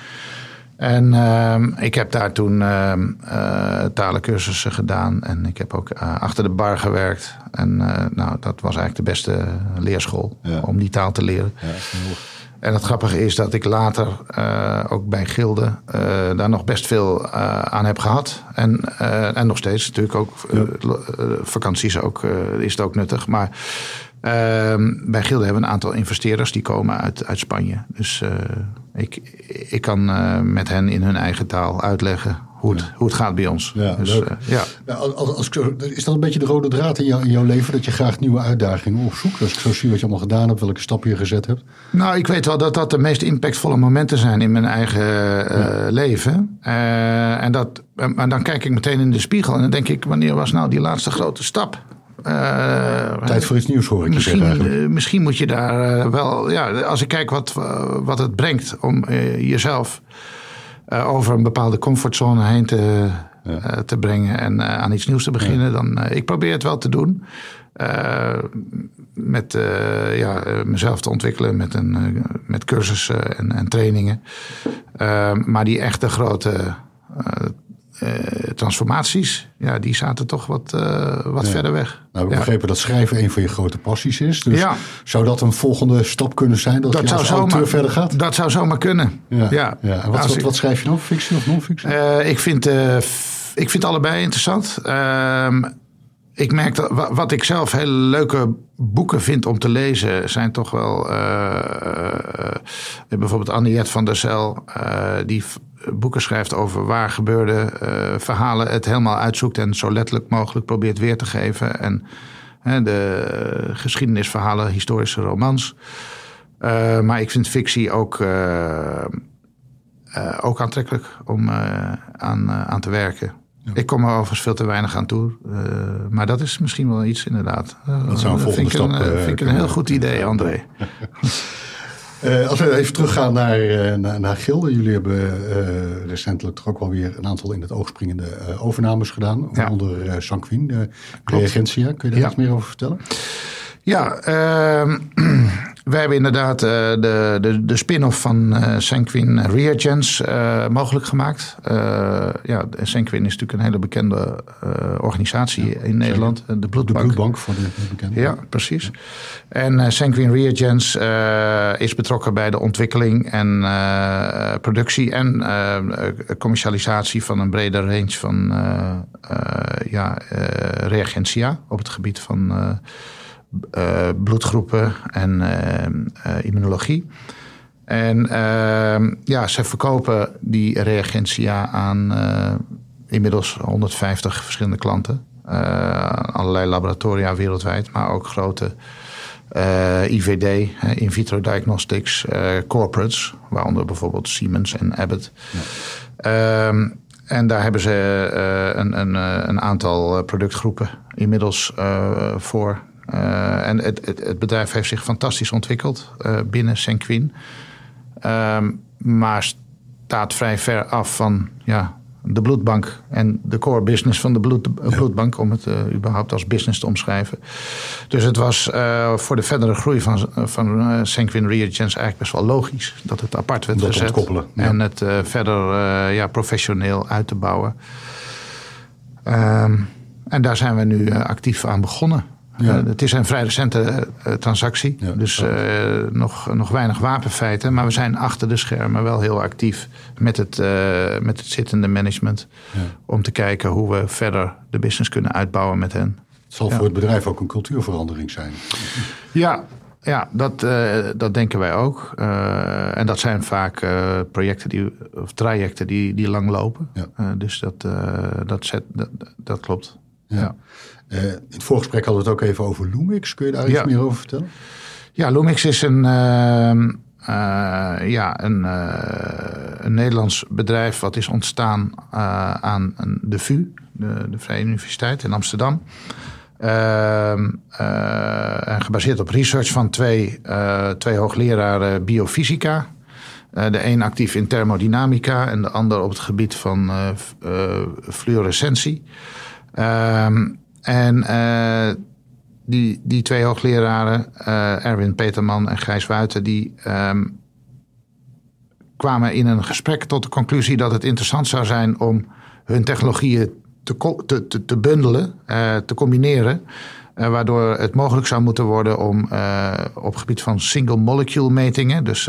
En ehm, ik heb daar toen ehm eh, talencursussen gedaan. En ik heb ook eh, achter de bar gewerkt. En eh, nou, dat was eigenlijk de beste leerschool Ja. om die taal te leren. Ja, En het grappige is dat ik later ook bij Gilde daar nog best veel aan heb gehad. En, en nog steeds natuurlijk ook vakanties ook, is het ook nuttig. Maar bij Gilde hebben we een aantal investeerders die komen uit, uit Spanje. Dus eh, ik, ik kan eh, met hen in hun eigen taal uitleggen hoe het, hoe het gaat bij ons. Ja, dus, eh, ja. Ja, als, als is dat een beetje de rode draad in, jou, in jouw leven? Dat je graag nieuwe uitdagingen opzoekt? Als ik zo zie wat je allemaal gedaan hebt, welke stappen je gezet hebt. Nou, ik weet wel dat dat de meest impactvolle momenten zijn in mijn eigen leven. Eh, en dat, maar dan kijk ik meteen in de spiegel en dan denk ik, wanneer was nou die laatste grote stap? Eh, Tijd voor iets nieuws hoor ik Misschien, eh, misschien moet je daar eh, wel, ja, als ik kijk wat, wat het brengt om jezelf over een bepaalde comfortzone heen te, te brengen en aan iets nieuws te beginnen, dan ik probeer het wel te doen. Uh, met uh, ja, mezelf te ontwikkelen met, een, uh, met cursussen en, en trainingen. Maar die echte grote uh, transformaties, ja, die zaten toch wat, uh, wat ja. verder weg. Nou, ik ja. begrepen dat schrijven een van je grote passies is. Dus ja. zou dat een volgende stap kunnen zijn? Dat, dat je zou als zomaar, auteur verder gaat? Dat zou zomaar kunnen. Ja. ja. En wat, wat, wat, schrijf je nou? Fictie of non-fictie? Uh, ik, vind, ik vind allebei interessant. Uh, ik merk dat wat ik zelf hele leuke boeken vind om te lezen, zijn toch wel. Bijvoorbeeld Anniette van der uh, die boeken schrijft over waar gebeurde uh, verhalen, het helemaal uitzoekt en zo letterlijk mogelijk probeert weer te geven. En de geschiedenisverhalen, historische romans. Uh, maar ik vind fictie ook, uh, ook aantrekkelijk om aan, aan te werken. Ja. Ik kom er overigens veel te weinig aan toe. Maar dat is misschien wel iets inderdaad. Dat zou een volgende vind stap een, vind ik een heel goed idee, André. Uh, als we even teruggaan naar, uh, naar, naar Gilde. Jullie hebben uh, recentelijk toch ook wel weer een aantal in het oog springende overnames gedaan. Ja. Onder Sanquin, de reagentia. Kun je daar ja. iets meer over vertellen? Ja, ehm, We hebben inderdaad uh, de, de, de spin-off van uh, Sanquin Reagents uh, mogelijk gemaakt. ja, Sanquin is natuurlijk een hele bekende organisatie ja, in Nederland. De Bloedbank. De Bloedbank voor de bekende. Ja, precies. En Sanquin Reagents is betrokken bij de ontwikkeling en productie en commercialisatie van een brede range van ja, reagentia op het gebied van uh, bloedgroepen en uh, immunologie. En ehm, ja, ze verkopen die reagentia aan inmiddels 150 verschillende klanten. allerlei laboratoria wereldwijd, maar ook grote IVD, in vitro diagnostics, corporates, waaronder bijvoorbeeld Siemens en Abbott. Ja. Ehm, en daar hebben ze een, een, een, aantal productgroepen inmiddels voor uh, en het, het, het, bedrijf heeft zich fantastisch ontwikkeld uh, binnen Senquin. Um, maar staat vrij ver af van ja, de bloedbank en de core business van de bloed, bloedbank, om het uh, überhaupt als business te omschrijven. Dus het was voor de verdere groei van, van Sanquin Reagents eigenlijk best wel logisch dat het apart werd dat gezet. Koppelen, ja. En het verder ja, professioneel uit te bouwen. Um, en daar zijn we nu actief aan begonnen. Ja. Uh, het is een vrij recente uh, transactie, ja, dus uh, nog, nog weinig wapenfeiten. Maar we zijn achter de schermen wel heel actief met het, met het zittende management. Ja. Om te kijken hoe we verder de business kunnen uitbouwen met hen. Het zal voor het bedrijf ook een cultuurverandering zijn. Ja, ja, dat, uh, dat denken wij ook. Uh, en dat zijn vaak uh, projecten die, of trajecten die, die lang lopen. Ja. dus dat, dat, zet, dat, dat klopt. Ja. ja. Uh, in het voorgesprek hadden we het ook even over Lumix. Kun je daar iets meer over vertellen? Ja, Lumix is een, uh, uh, ja, een, een, Nederlands bedrijf wat is ontstaan aan de VU, de, de, Vrije Universiteit in Amsterdam. Ehm, gebaseerd op research van twee, twee hoogleraren biofysica. de een actief in thermodynamica en de ander op het gebied van fluorescentie. Ehm, en uh, die, die twee hoogleraren, uh, Erwin Peterman en Gijs Wuiten, die um, kwamen in een gesprek tot de conclusie dat het interessant zou zijn om hun technologieën te, te, te, bundelen, uh, te combineren. Waardoor het mogelijk zou moeten worden om uh, op gebied van single molecule metingen, dus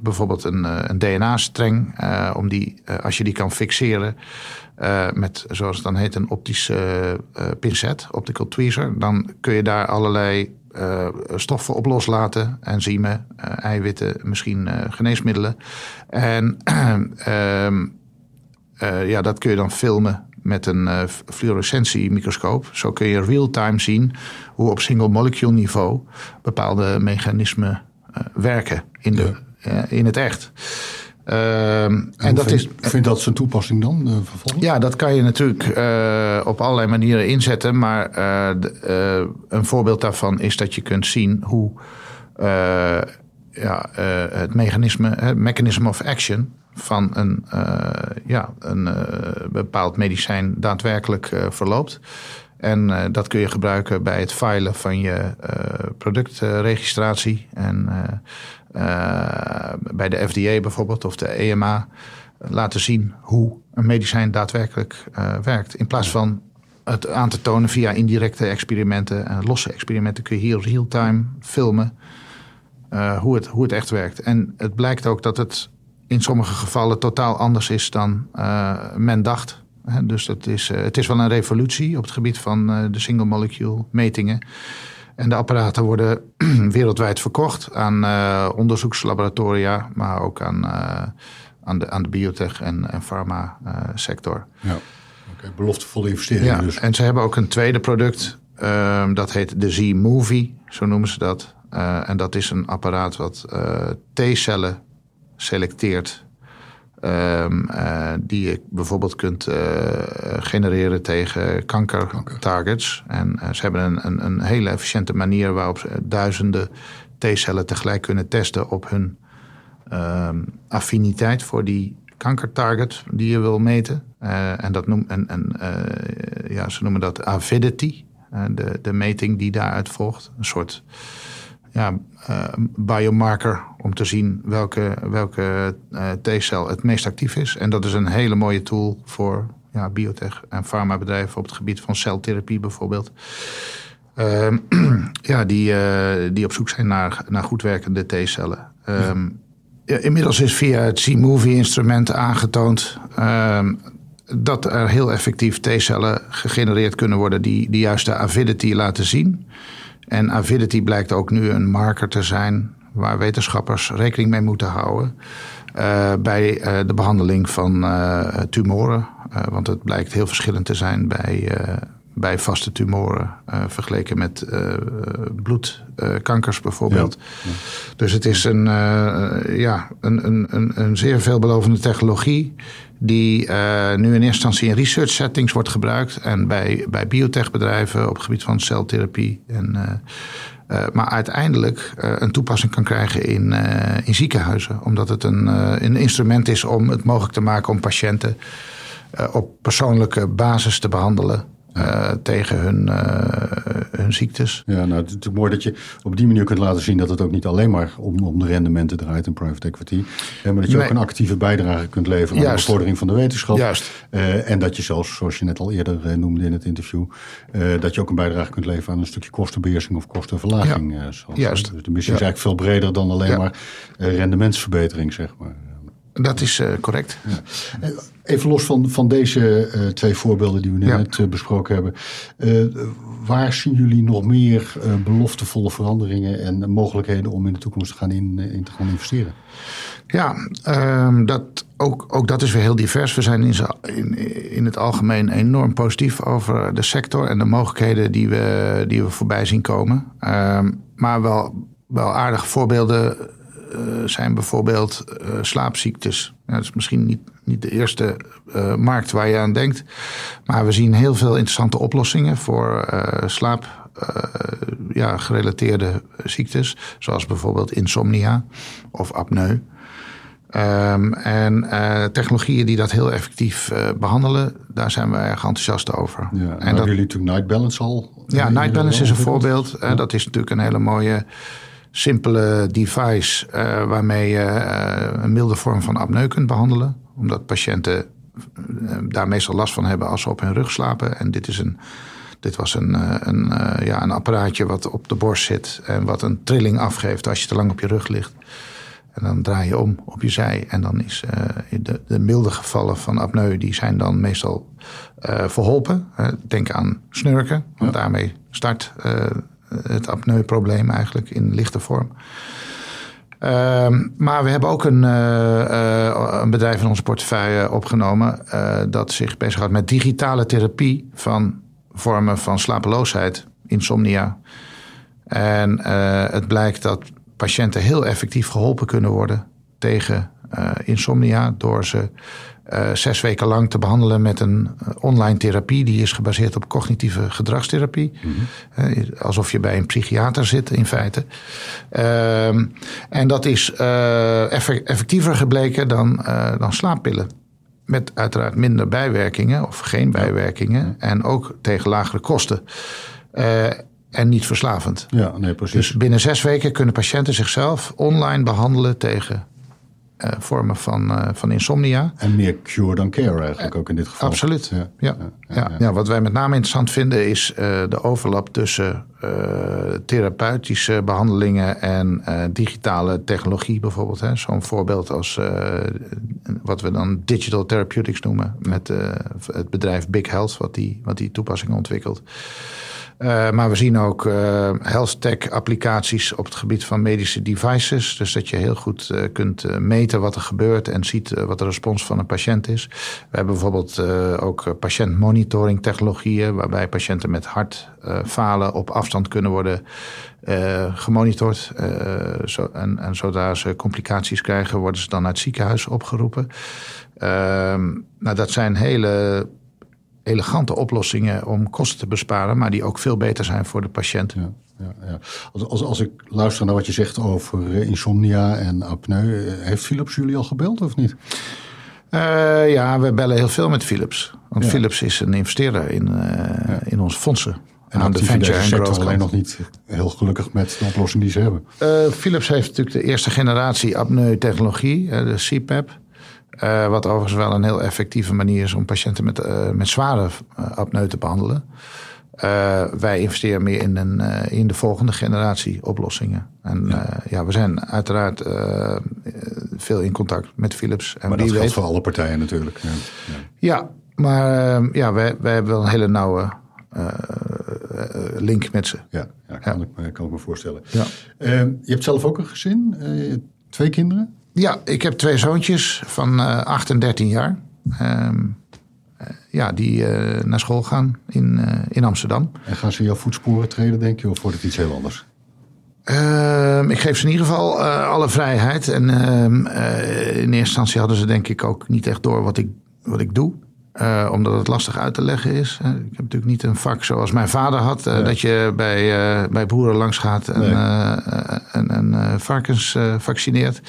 bijvoorbeeld een, een DNA-streng, om die, als je die kan fixeren, uh, met, zoals het dan heet, een optische uh, pincet, optical tweezer. Dan kun je daar allerlei uh, stoffen op loslaten. Enzymen, eiwitten, misschien geneesmiddelen. En ehm, ja, dat kun je dan filmen met een fluorescentiemicroscoop. Zo kun je real-time zien hoe op single molecule niveau bepaalde mechanismen werken in, de, ja. in het echt. Uh, en dat vind, is, vindt dat zijn toepassing dan uh, vervolgens? Ja, dat kan je natuurlijk uh, op allerlei manieren inzetten. Maar de, een voorbeeld daarvan is dat je kunt zien hoe ja, het mechanisme, het mechanism of action van een, ja, een bepaald medicijn daadwerkelijk verloopt. En dat kun je gebruiken bij het filen van je productregistratie. En bij de FDA bijvoorbeeld of de EMA laten zien hoe een medicijn daadwerkelijk uh, werkt. In plaats van het aan te tonen via indirecte experimenten en losse experimenten kun je hier real-time filmen hoe, het, hoe het echt werkt. En het blijkt ook dat het in sommige gevallen totaal anders is dan men dacht. Dus dat is, het is wel een revolutie op het gebied van de single molecule metingen. En de apparaten worden wereldwijd verkocht aan uh, onderzoekslaboratoria, maar ook aan, uh, aan, de, aan de biotech- en, en farma-sector. ja, okay, beloftevolle investeringen ja, dus. En ze hebben ook een tweede product, uh, dat heet de Z-Movie, zo noemen ze dat. en dat is een apparaat wat T-cellen selecteert Um, uh, die je bijvoorbeeld kunt uh, genereren tegen kankertargets. En uh, ze hebben een, een, een, hele efficiënte manier waarop ze duizenden T-cellen tegelijk kunnen testen op hun um, affiniteit voor die kankertarget die je wil meten. en, dat noem, en, en ja, ze noemen dat avidity, de, de meting die daaruit volgt. Een soort ja, biomarker om te zien welke, welke T-cel het meest actief is. En dat is een hele mooie tool voor ja, biotech en farmabedrijven op het gebied van celtherapie bijvoorbeeld. Ehm, ja, die, die op zoek zijn naar, naar goed werkende T-cellen. Ehm, inmiddels is via het C-Movie-instrument aangetoond ehm, dat er heel effectief T-cellen gegenereerd kunnen worden die de juiste avidity laten zien. En avidity blijkt ook nu een marker te zijn waar wetenschappers rekening mee moeten houden uh, bij uh, de behandeling van uh, tumoren. want het blijkt heel verschillend te zijn bij, bij vaste tumoren vergeleken met bloedkankers bijvoorbeeld. Ja. Dus het is een, ja, een, een, een, een zeer veelbelovende technologie die uh, nu in eerste instantie in research settings wordt gebruikt en bij, bij biotechbedrijven op het gebied van celtherapie. En, uh, uh, maar uiteindelijk een toepassing kan krijgen in, in ziekenhuizen, omdat het een, een instrument is om het mogelijk te maken om patiënten op persoonlijke basis te behandelen. Uh, tegen hun, uh, hun ziektes. Ja, nou, het is mooi dat je op die manier kunt laten zien dat het ook niet alleen maar om, om de rendementen draait in private equity. maar dat je nee. ook een actieve bijdrage kunt leveren aan de bevordering van de wetenschap. Juist. Uh, en dat je zelfs, zoals je net al eerder noemde in het interview, dat je ook een bijdrage kunt leveren aan een stukje kostenbeheersing of kostenverlaging. Ja. Zoals, Juist. Dus de missie is eigenlijk veel breder dan alleen maar rendementsverbetering, zeg maar. Dat is correct. Ja. Even los van, van deze uh, twee voorbeelden die we ja. net uh, besproken hebben. waar zien jullie nog meer beloftevolle veranderingen en mogelijkheden om in de toekomst te gaan, in, in te gaan investeren? Ja, um, dat, ook, ook dat is weer heel divers. We zijn in, in, in het algemeen enorm positief over de sector en de mogelijkheden die we, die we voorbij zien komen. Um, maar wel, wel aardige voorbeelden zijn bijvoorbeeld slaapziektes. Dat is misschien niet, niet de eerste uh, markt waar je aan denkt. Maar we zien heel veel interessante oplossingen voor slaap. ja, gerelateerde ziektes, zoals bijvoorbeeld insomnia of apneu. Um, en technologieën die dat heel effectief behandelen, daar zijn we erg enthousiast over. Ja, en, en dat, jullie natuurlijk Night Balance al? Ja, Night Balance is een voorbeeld. Ja. dat is natuurlijk een hele mooie simpele device uh, waarmee je uh, een milde vorm van apneu kunt behandelen. Omdat patiënten uh, daar meestal last van hebben als ze op hun rug slapen. En dit, is een, dit was een, een, ja, een apparaatje wat op de borst zit en wat een trilling afgeeft als je te lang op je rug ligt. En dan draai je om op je zij. En dan is de, de milde gevallen van apneu, die zijn dan meestal verholpen. denk aan snurken, want ja. daarmee start het apneuprobleem eigenlijk in lichte vorm. Uh, maar we hebben ook een, uh, uh, een bedrijf in onze portefeuille opgenomen uh, dat zich bezighoudt met digitale therapie van vormen van slapeloosheid, insomnia. En het blijkt dat patiënten heel effectief geholpen kunnen worden tegen insomnia door ze uh, zes weken lang te behandelen met een uh, online therapie. Die is gebaseerd op cognitieve gedragstherapie. Mm -hmm. uh, alsof je bij een psychiater zit, in feite. Ehm, en dat is effectiever gebleken dan, dan slaappillen. Met uiteraard minder bijwerkingen of geen bijwerkingen. En ook tegen lagere kosten. en niet verslavend. Ja, nee, precies. Dus binnen zes weken kunnen patiënten zichzelf online behandelen tegen uh, vormen van, uh, van insomnia. En meer cure dan care eigenlijk ook in dit geval. Absoluut, ja. Ja, ja, ja, ja. Wat wij met name interessant vinden is de overlap tussen therapeutische behandelingen en digitale technologie bijvoorbeeld. Zo'n voorbeeld als wat we dan digital therapeutics noemen met het bedrijf Big Health wat die, wat die toepassingen ontwikkelt. Uh, maar we zien ook uh, health tech applicaties op het gebied van medische devices. Dus dat je heel goed uh, kunt meten wat er gebeurt en ziet wat de respons van een patiënt is. We hebben bijvoorbeeld ook patiëntmonitoring technologieën, waarbij patiënten met hartfalen op afstand kunnen worden gemonitord. Zo, en, en zodra ze complicaties krijgen, worden ze dan naar het ziekenhuis opgeroepen. Ehm, nou, dat zijn hele elegante oplossingen om kosten te besparen, maar die ook veel beter zijn voor de patiënt. Ja, ja, ja. Als, als, als ik luister naar wat je zegt over insomnia en apneu, heeft Philips jullie al gebeld of niet? Uh, ja, we bellen heel veel met Philips. Want. Philips is een investeerder in, uh, in onze fondsen. En aan de venture en sector growth alleen nog niet heel gelukkig met de oplossing die ze hebben. Eh, Philips heeft natuurlijk de eerste generatie apneu-technologie, eh, de CPAP. Eh, wat overigens wel een heel effectieve manier is om patiënten met, eh, met zware eh, apneu te behandelen. Eh, wij investeren meer in, een, in de volgende generatie oplossingen. En ja, ja we zijn uiteraard veel in contact met Philips. En Maar dat geldt weet, voor alle partijen natuurlijk. Ja. Ja. Ja, maar eh, ja, wij, wij hebben wel een hele nauwe link met ze. Ja, ja, kan, Ik, me- kan ik me voorstellen. Ja. Eh, je hebt zelf ook een gezin, twee kinderen. Ja, ik heb twee zoontjes van eh 8 en 13 jaar. Ehm, eh, ja, die eh, naar school gaan in, in Amsterdam. En gaan ze jouw voetsporen treden, denk je, of wordt het iets heel anders? Ehm, ik geef ze in ieder geval alle vrijheid. En ehm, eh, in eerste instantie hadden ze denk ik ook niet echt door wat ik, wat ik doe. Omdat het lastig uit te leggen is. Ik heb natuurlijk niet een vak zoals mijn vader had. Dat je bij, bij boeren langs gaat en, Nee. en, en varkens vaccineert.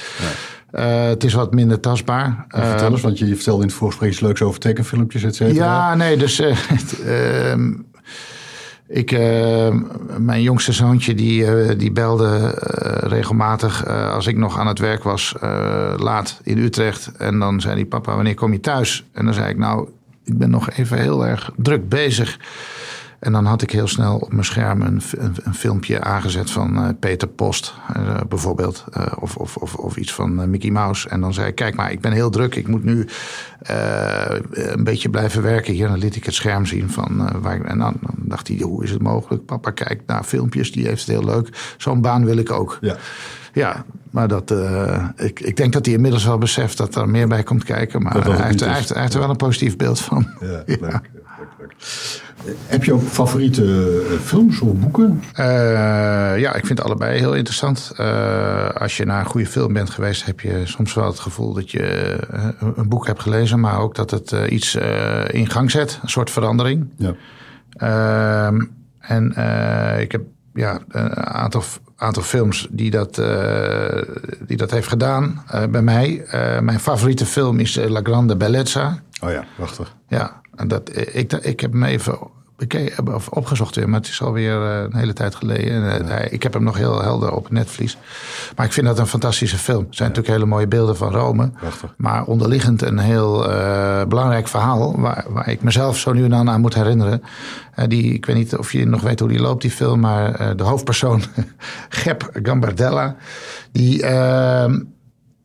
Eh, het is wat minder tastbaar. Vertel eens, want je vertelde in het voorgesprek iets leuks over tekenfilmpjes, et cetera. Ja, nee, dus eh, ehm, ik, eh, mijn jongste zoontje die, eh, die belde regelmatig als ik nog aan het werk was, laat in Utrecht. En dan zei hij, papa, wanneer kom je thuis? En dan zei ik, nou, ik ben nog even heel erg druk bezig. En dan had ik heel snel op mijn scherm een, een, een filmpje aangezet van eh, Peter Post, eh, bijvoorbeeld. Eh, of, of, of, of iets van Mickey Mouse. En dan zei ik, kijk maar, ik ben heel druk. Ik moet nu een beetje blijven werken hier. Dan liet ik het scherm zien van waar ik... En dan, dan dacht hij, hoe is het mogelijk? Papa kijkt naar filmpjes, die heeft het heel leuk. Zo'n baan wil ik ook. Ja. Ja, maar dat, ik, ik denk dat hij inmiddels wel beseft dat er meer bij komt kijken. Maar hij heeft, hij, heeft, hij heeft er wel een positief beeld van. Ja, leuk, Heb je ook favoriete eh, films of boeken? Eh, ja, ik vind allebei heel interessant. Eh, als je naar een goede film bent geweest, heb je soms wel het gevoel dat je een boek hebt gelezen, maar ook dat het iets in gang zet, een soort verandering. Ja. Ehm, en ik heb ja, een aantal, aantal films die dat, eh, die dat heeft gedaan bij mij. Mijn favoriete film is La Grande Bellezza. Oh ja, prachtig. Ja, dat, ik, ik heb hem even of opgezocht weer, maar het is alweer eh, een hele tijd geleden. En, eh, Ik heb hem nog heel helder op het netvlies. Maar ik vind dat een fantastische film. Er zijn natuurlijk hele mooie beelden van Rome. Prachtig. Maar onderliggend een heel eh, belangrijk verhaal... Waar, waar ik mezelf zo nu en dan aan moet herinneren. Eh, die, ik weet niet of je nog weet hoe die loopt, die film... maar eh, de hoofdpersoon, Gep Gambardella... die...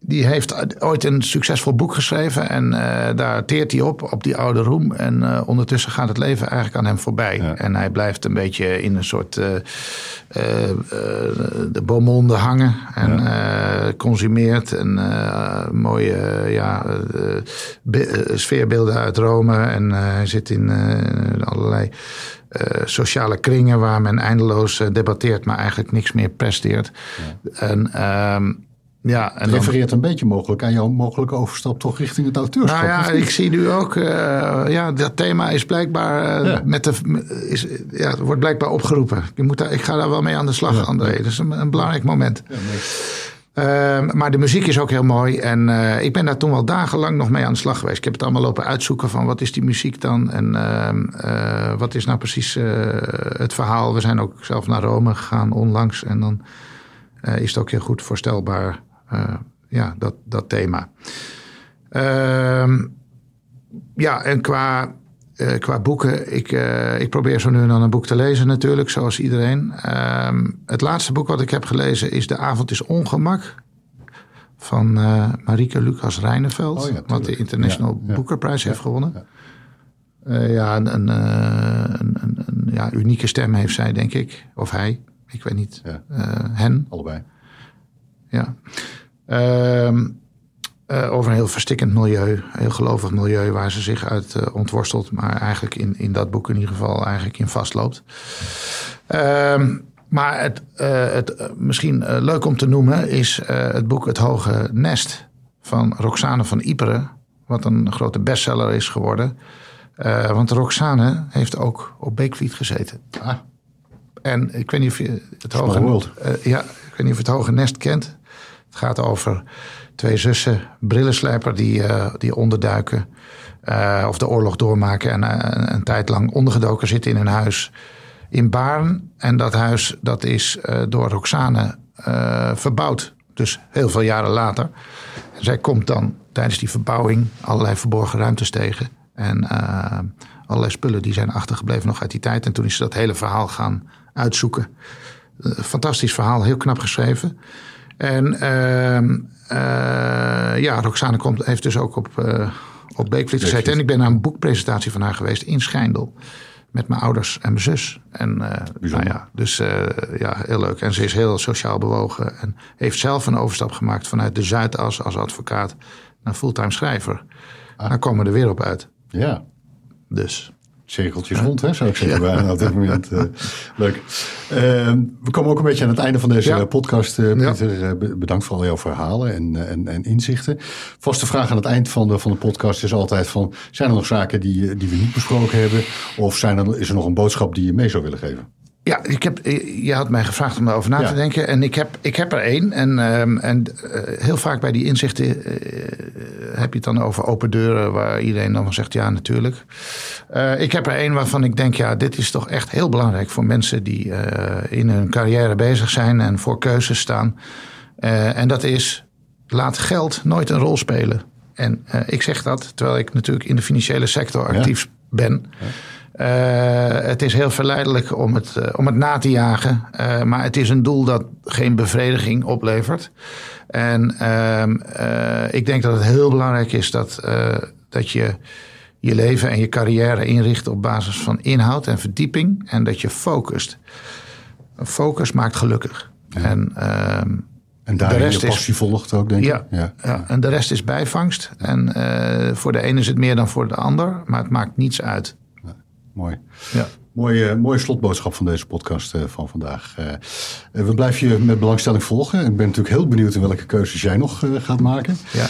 die heeft ooit een succesvol boek geschreven en eh, daar teert hij op, op die oude roem. En eh, ondertussen gaat het leven eigenlijk aan hem voorbij. Ja. En hij blijft een beetje in een soort eh, de beaumonde hangen en consumeert. En mooie ja, be- sfeerbeelden uit Rome. En hij zit in allerlei sociale kringen waar men eindeloos debatteert, maar eigenlijk niks meer presteert. En... ehm, ja, en dan, refereert een beetje mogelijk aan jouw mogelijke overstap toch richting het auteurschap. nou ja, ik zie nu ook, eh, ja, dat thema is blijkbaar, eh, Ja. met de, is, ja, wordt blijkbaar opgeroepen. Je moet daar, ik ga daar wel mee aan de slag, Ja. André. Dat is een, een belangrijk moment. Ja. Ehm, maar de muziek is ook heel mooi. En eh, ik ben daar toen wel dagenlang nog mee aan de slag geweest. Ik heb het allemaal lopen uitzoeken van wat is die muziek dan? En ehm, eh, wat is nou precies het verhaal? We zijn ook zelf naar Rome gegaan onlangs. En dan is het ook heel goed voorstelbaar, ja, dat, dat thema. Ehm, ja, en qua, eh, qua boeken, ik, eh, ik probeer zo nu en dan een boek te lezen natuurlijk, zoals iedereen. Ehm, het laatste boek wat ik heb gelezen is De Avond is Ongemak van eh Marieke Lucas Reineveld, Oh ja, wat de International Ja, heeft gewonnen. ja. Eh, ja, een, een, eh, een, ja, unieke stem heeft zij, denk ik. Of hij, ik weet niet. Eh, hen, Allebei. ja. Ehm, eh, over een heel verstikkend milieu, een heel gelovig milieu waar ze zich uit eh, ontworstelt, maar eigenlijk in, in dat boek in ieder geval eigenlijk in vastloopt. Ehm, maar het, eh, het misschien leuk om te noemen is het boek Het Hoge Nest van Roxane van Iperen, wat een grote bestseller is geworden. Want Roxane heeft ook op Beekvliet gezeten. Ah, En ik weet niet of je het hoge, ja, ik weet niet of je het hoge nest kent. Het gaat over twee zussen, brillenslijper die, eh, die onderduiken. eh, of de oorlog doormaken en eh, een tijd lang ondergedoken zitten in hun huis in Baarn. En dat huis dat is door Roxane verbouwd. Dus heel veel jaren later. En zij komt dan tijdens die verbouwing allerlei verborgen ruimtes tegen. En allerlei spullen die zijn achtergebleven nog uit die tijd. En toen is ze dat hele verhaal gaan uitzoeken. fantastisch verhaal, heel knap geschreven. En ehm, ja, Roxane komt, heeft dus ook op, op Beekvliet gezeten. En ik ben naar een boekpresentatie van haar geweest in Schijndel met mijn ouders en mijn zus. En uh, nou ja, dus uh, ja, heel leuk. En ze is heel sociaal bewogen en heeft zelf een overstap gemaakt vanuit de Zuidas als advocaat naar fulltime schrijver. Ah. Daar komen we er weer op uit. Ja. Dus cirkeltjes rond, hè, zou ik zeggen, bijna op dit moment. Uh, leuk. Uh, we komen ook een beetje aan het einde van deze podcast. Uh, Pieter, ja. bedankt voor al jouw verhalen en, en, en, inzichten. Vaste vraag aan het eind van de, van de podcast is altijd van... zijn er nog zaken die, die we niet besproken hebben? Of zijn er, is er nog een boodschap die je mee zou willen geven? Ja, ik heb, je had mij gevraagd om erover na te denken. En ik heb, ik heb er één. En, um, en heel vaak bij die inzichten heb je het dan over open deuren... waar iedereen dan van zegt, ja, natuurlijk. Uh, ik heb er één waarvan ik denk, ja, dit is toch echt heel belangrijk... voor mensen die in hun carrière bezig zijn en voor keuzes staan. en dat is, laat geld nooit een rol spelen. En ik zeg dat, terwijl ik natuurlijk in de financiële sector actief ja. ben... Ja. Uh, het is heel verleidelijk om het, uh, om het na te jagen. Uh, maar het is een doel dat geen bevrediging oplevert. En ehm, ik denk dat het heel belangrijk is dat, dat je je leven en je carrière inricht op basis van inhoud en verdieping. En dat je focust. Focus maakt gelukkig. Ja. En, ehm, en daar de rest je passie is, volgt ook, denk ik. Ja. ja, en de rest is bijvangst. En voor de ene is het meer dan voor de ander. Maar het maakt niets uit. Mooi. Ja. Mooie, mooie slotboodschap van deze podcast uh, van vandaag. Uh, we blijven je met belangstelling volgen. Ik ben natuurlijk heel benieuwd in welke keuzes jij nog gaat maken ja.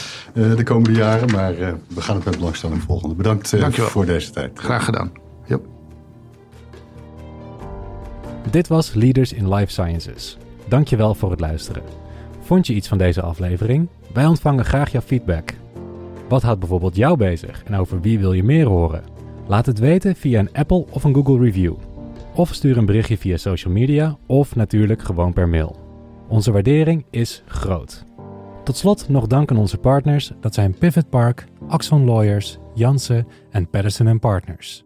de komende jaren. Maar we gaan het met belangstelling volgen. Bedankt voor deze tijd. Graag gedaan. Yep. Dit was Leaders in Life Sciences. Dankjewel voor het luisteren. Vond je iets van deze aflevering? Wij ontvangen graag jouw feedback. Wat houdt bijvoorbeeld jou bezig en over wie wil je meer horen? Laat het weten via een Apple of een Google review. Of stuur een berichtje via social media of natuurlijk gewoon per mail. Onze waardering is groot. Tot slot nog dank aan onze partners, dat zijn Pivot Park, Axon Lawyers, Jansen en Patterson Partners.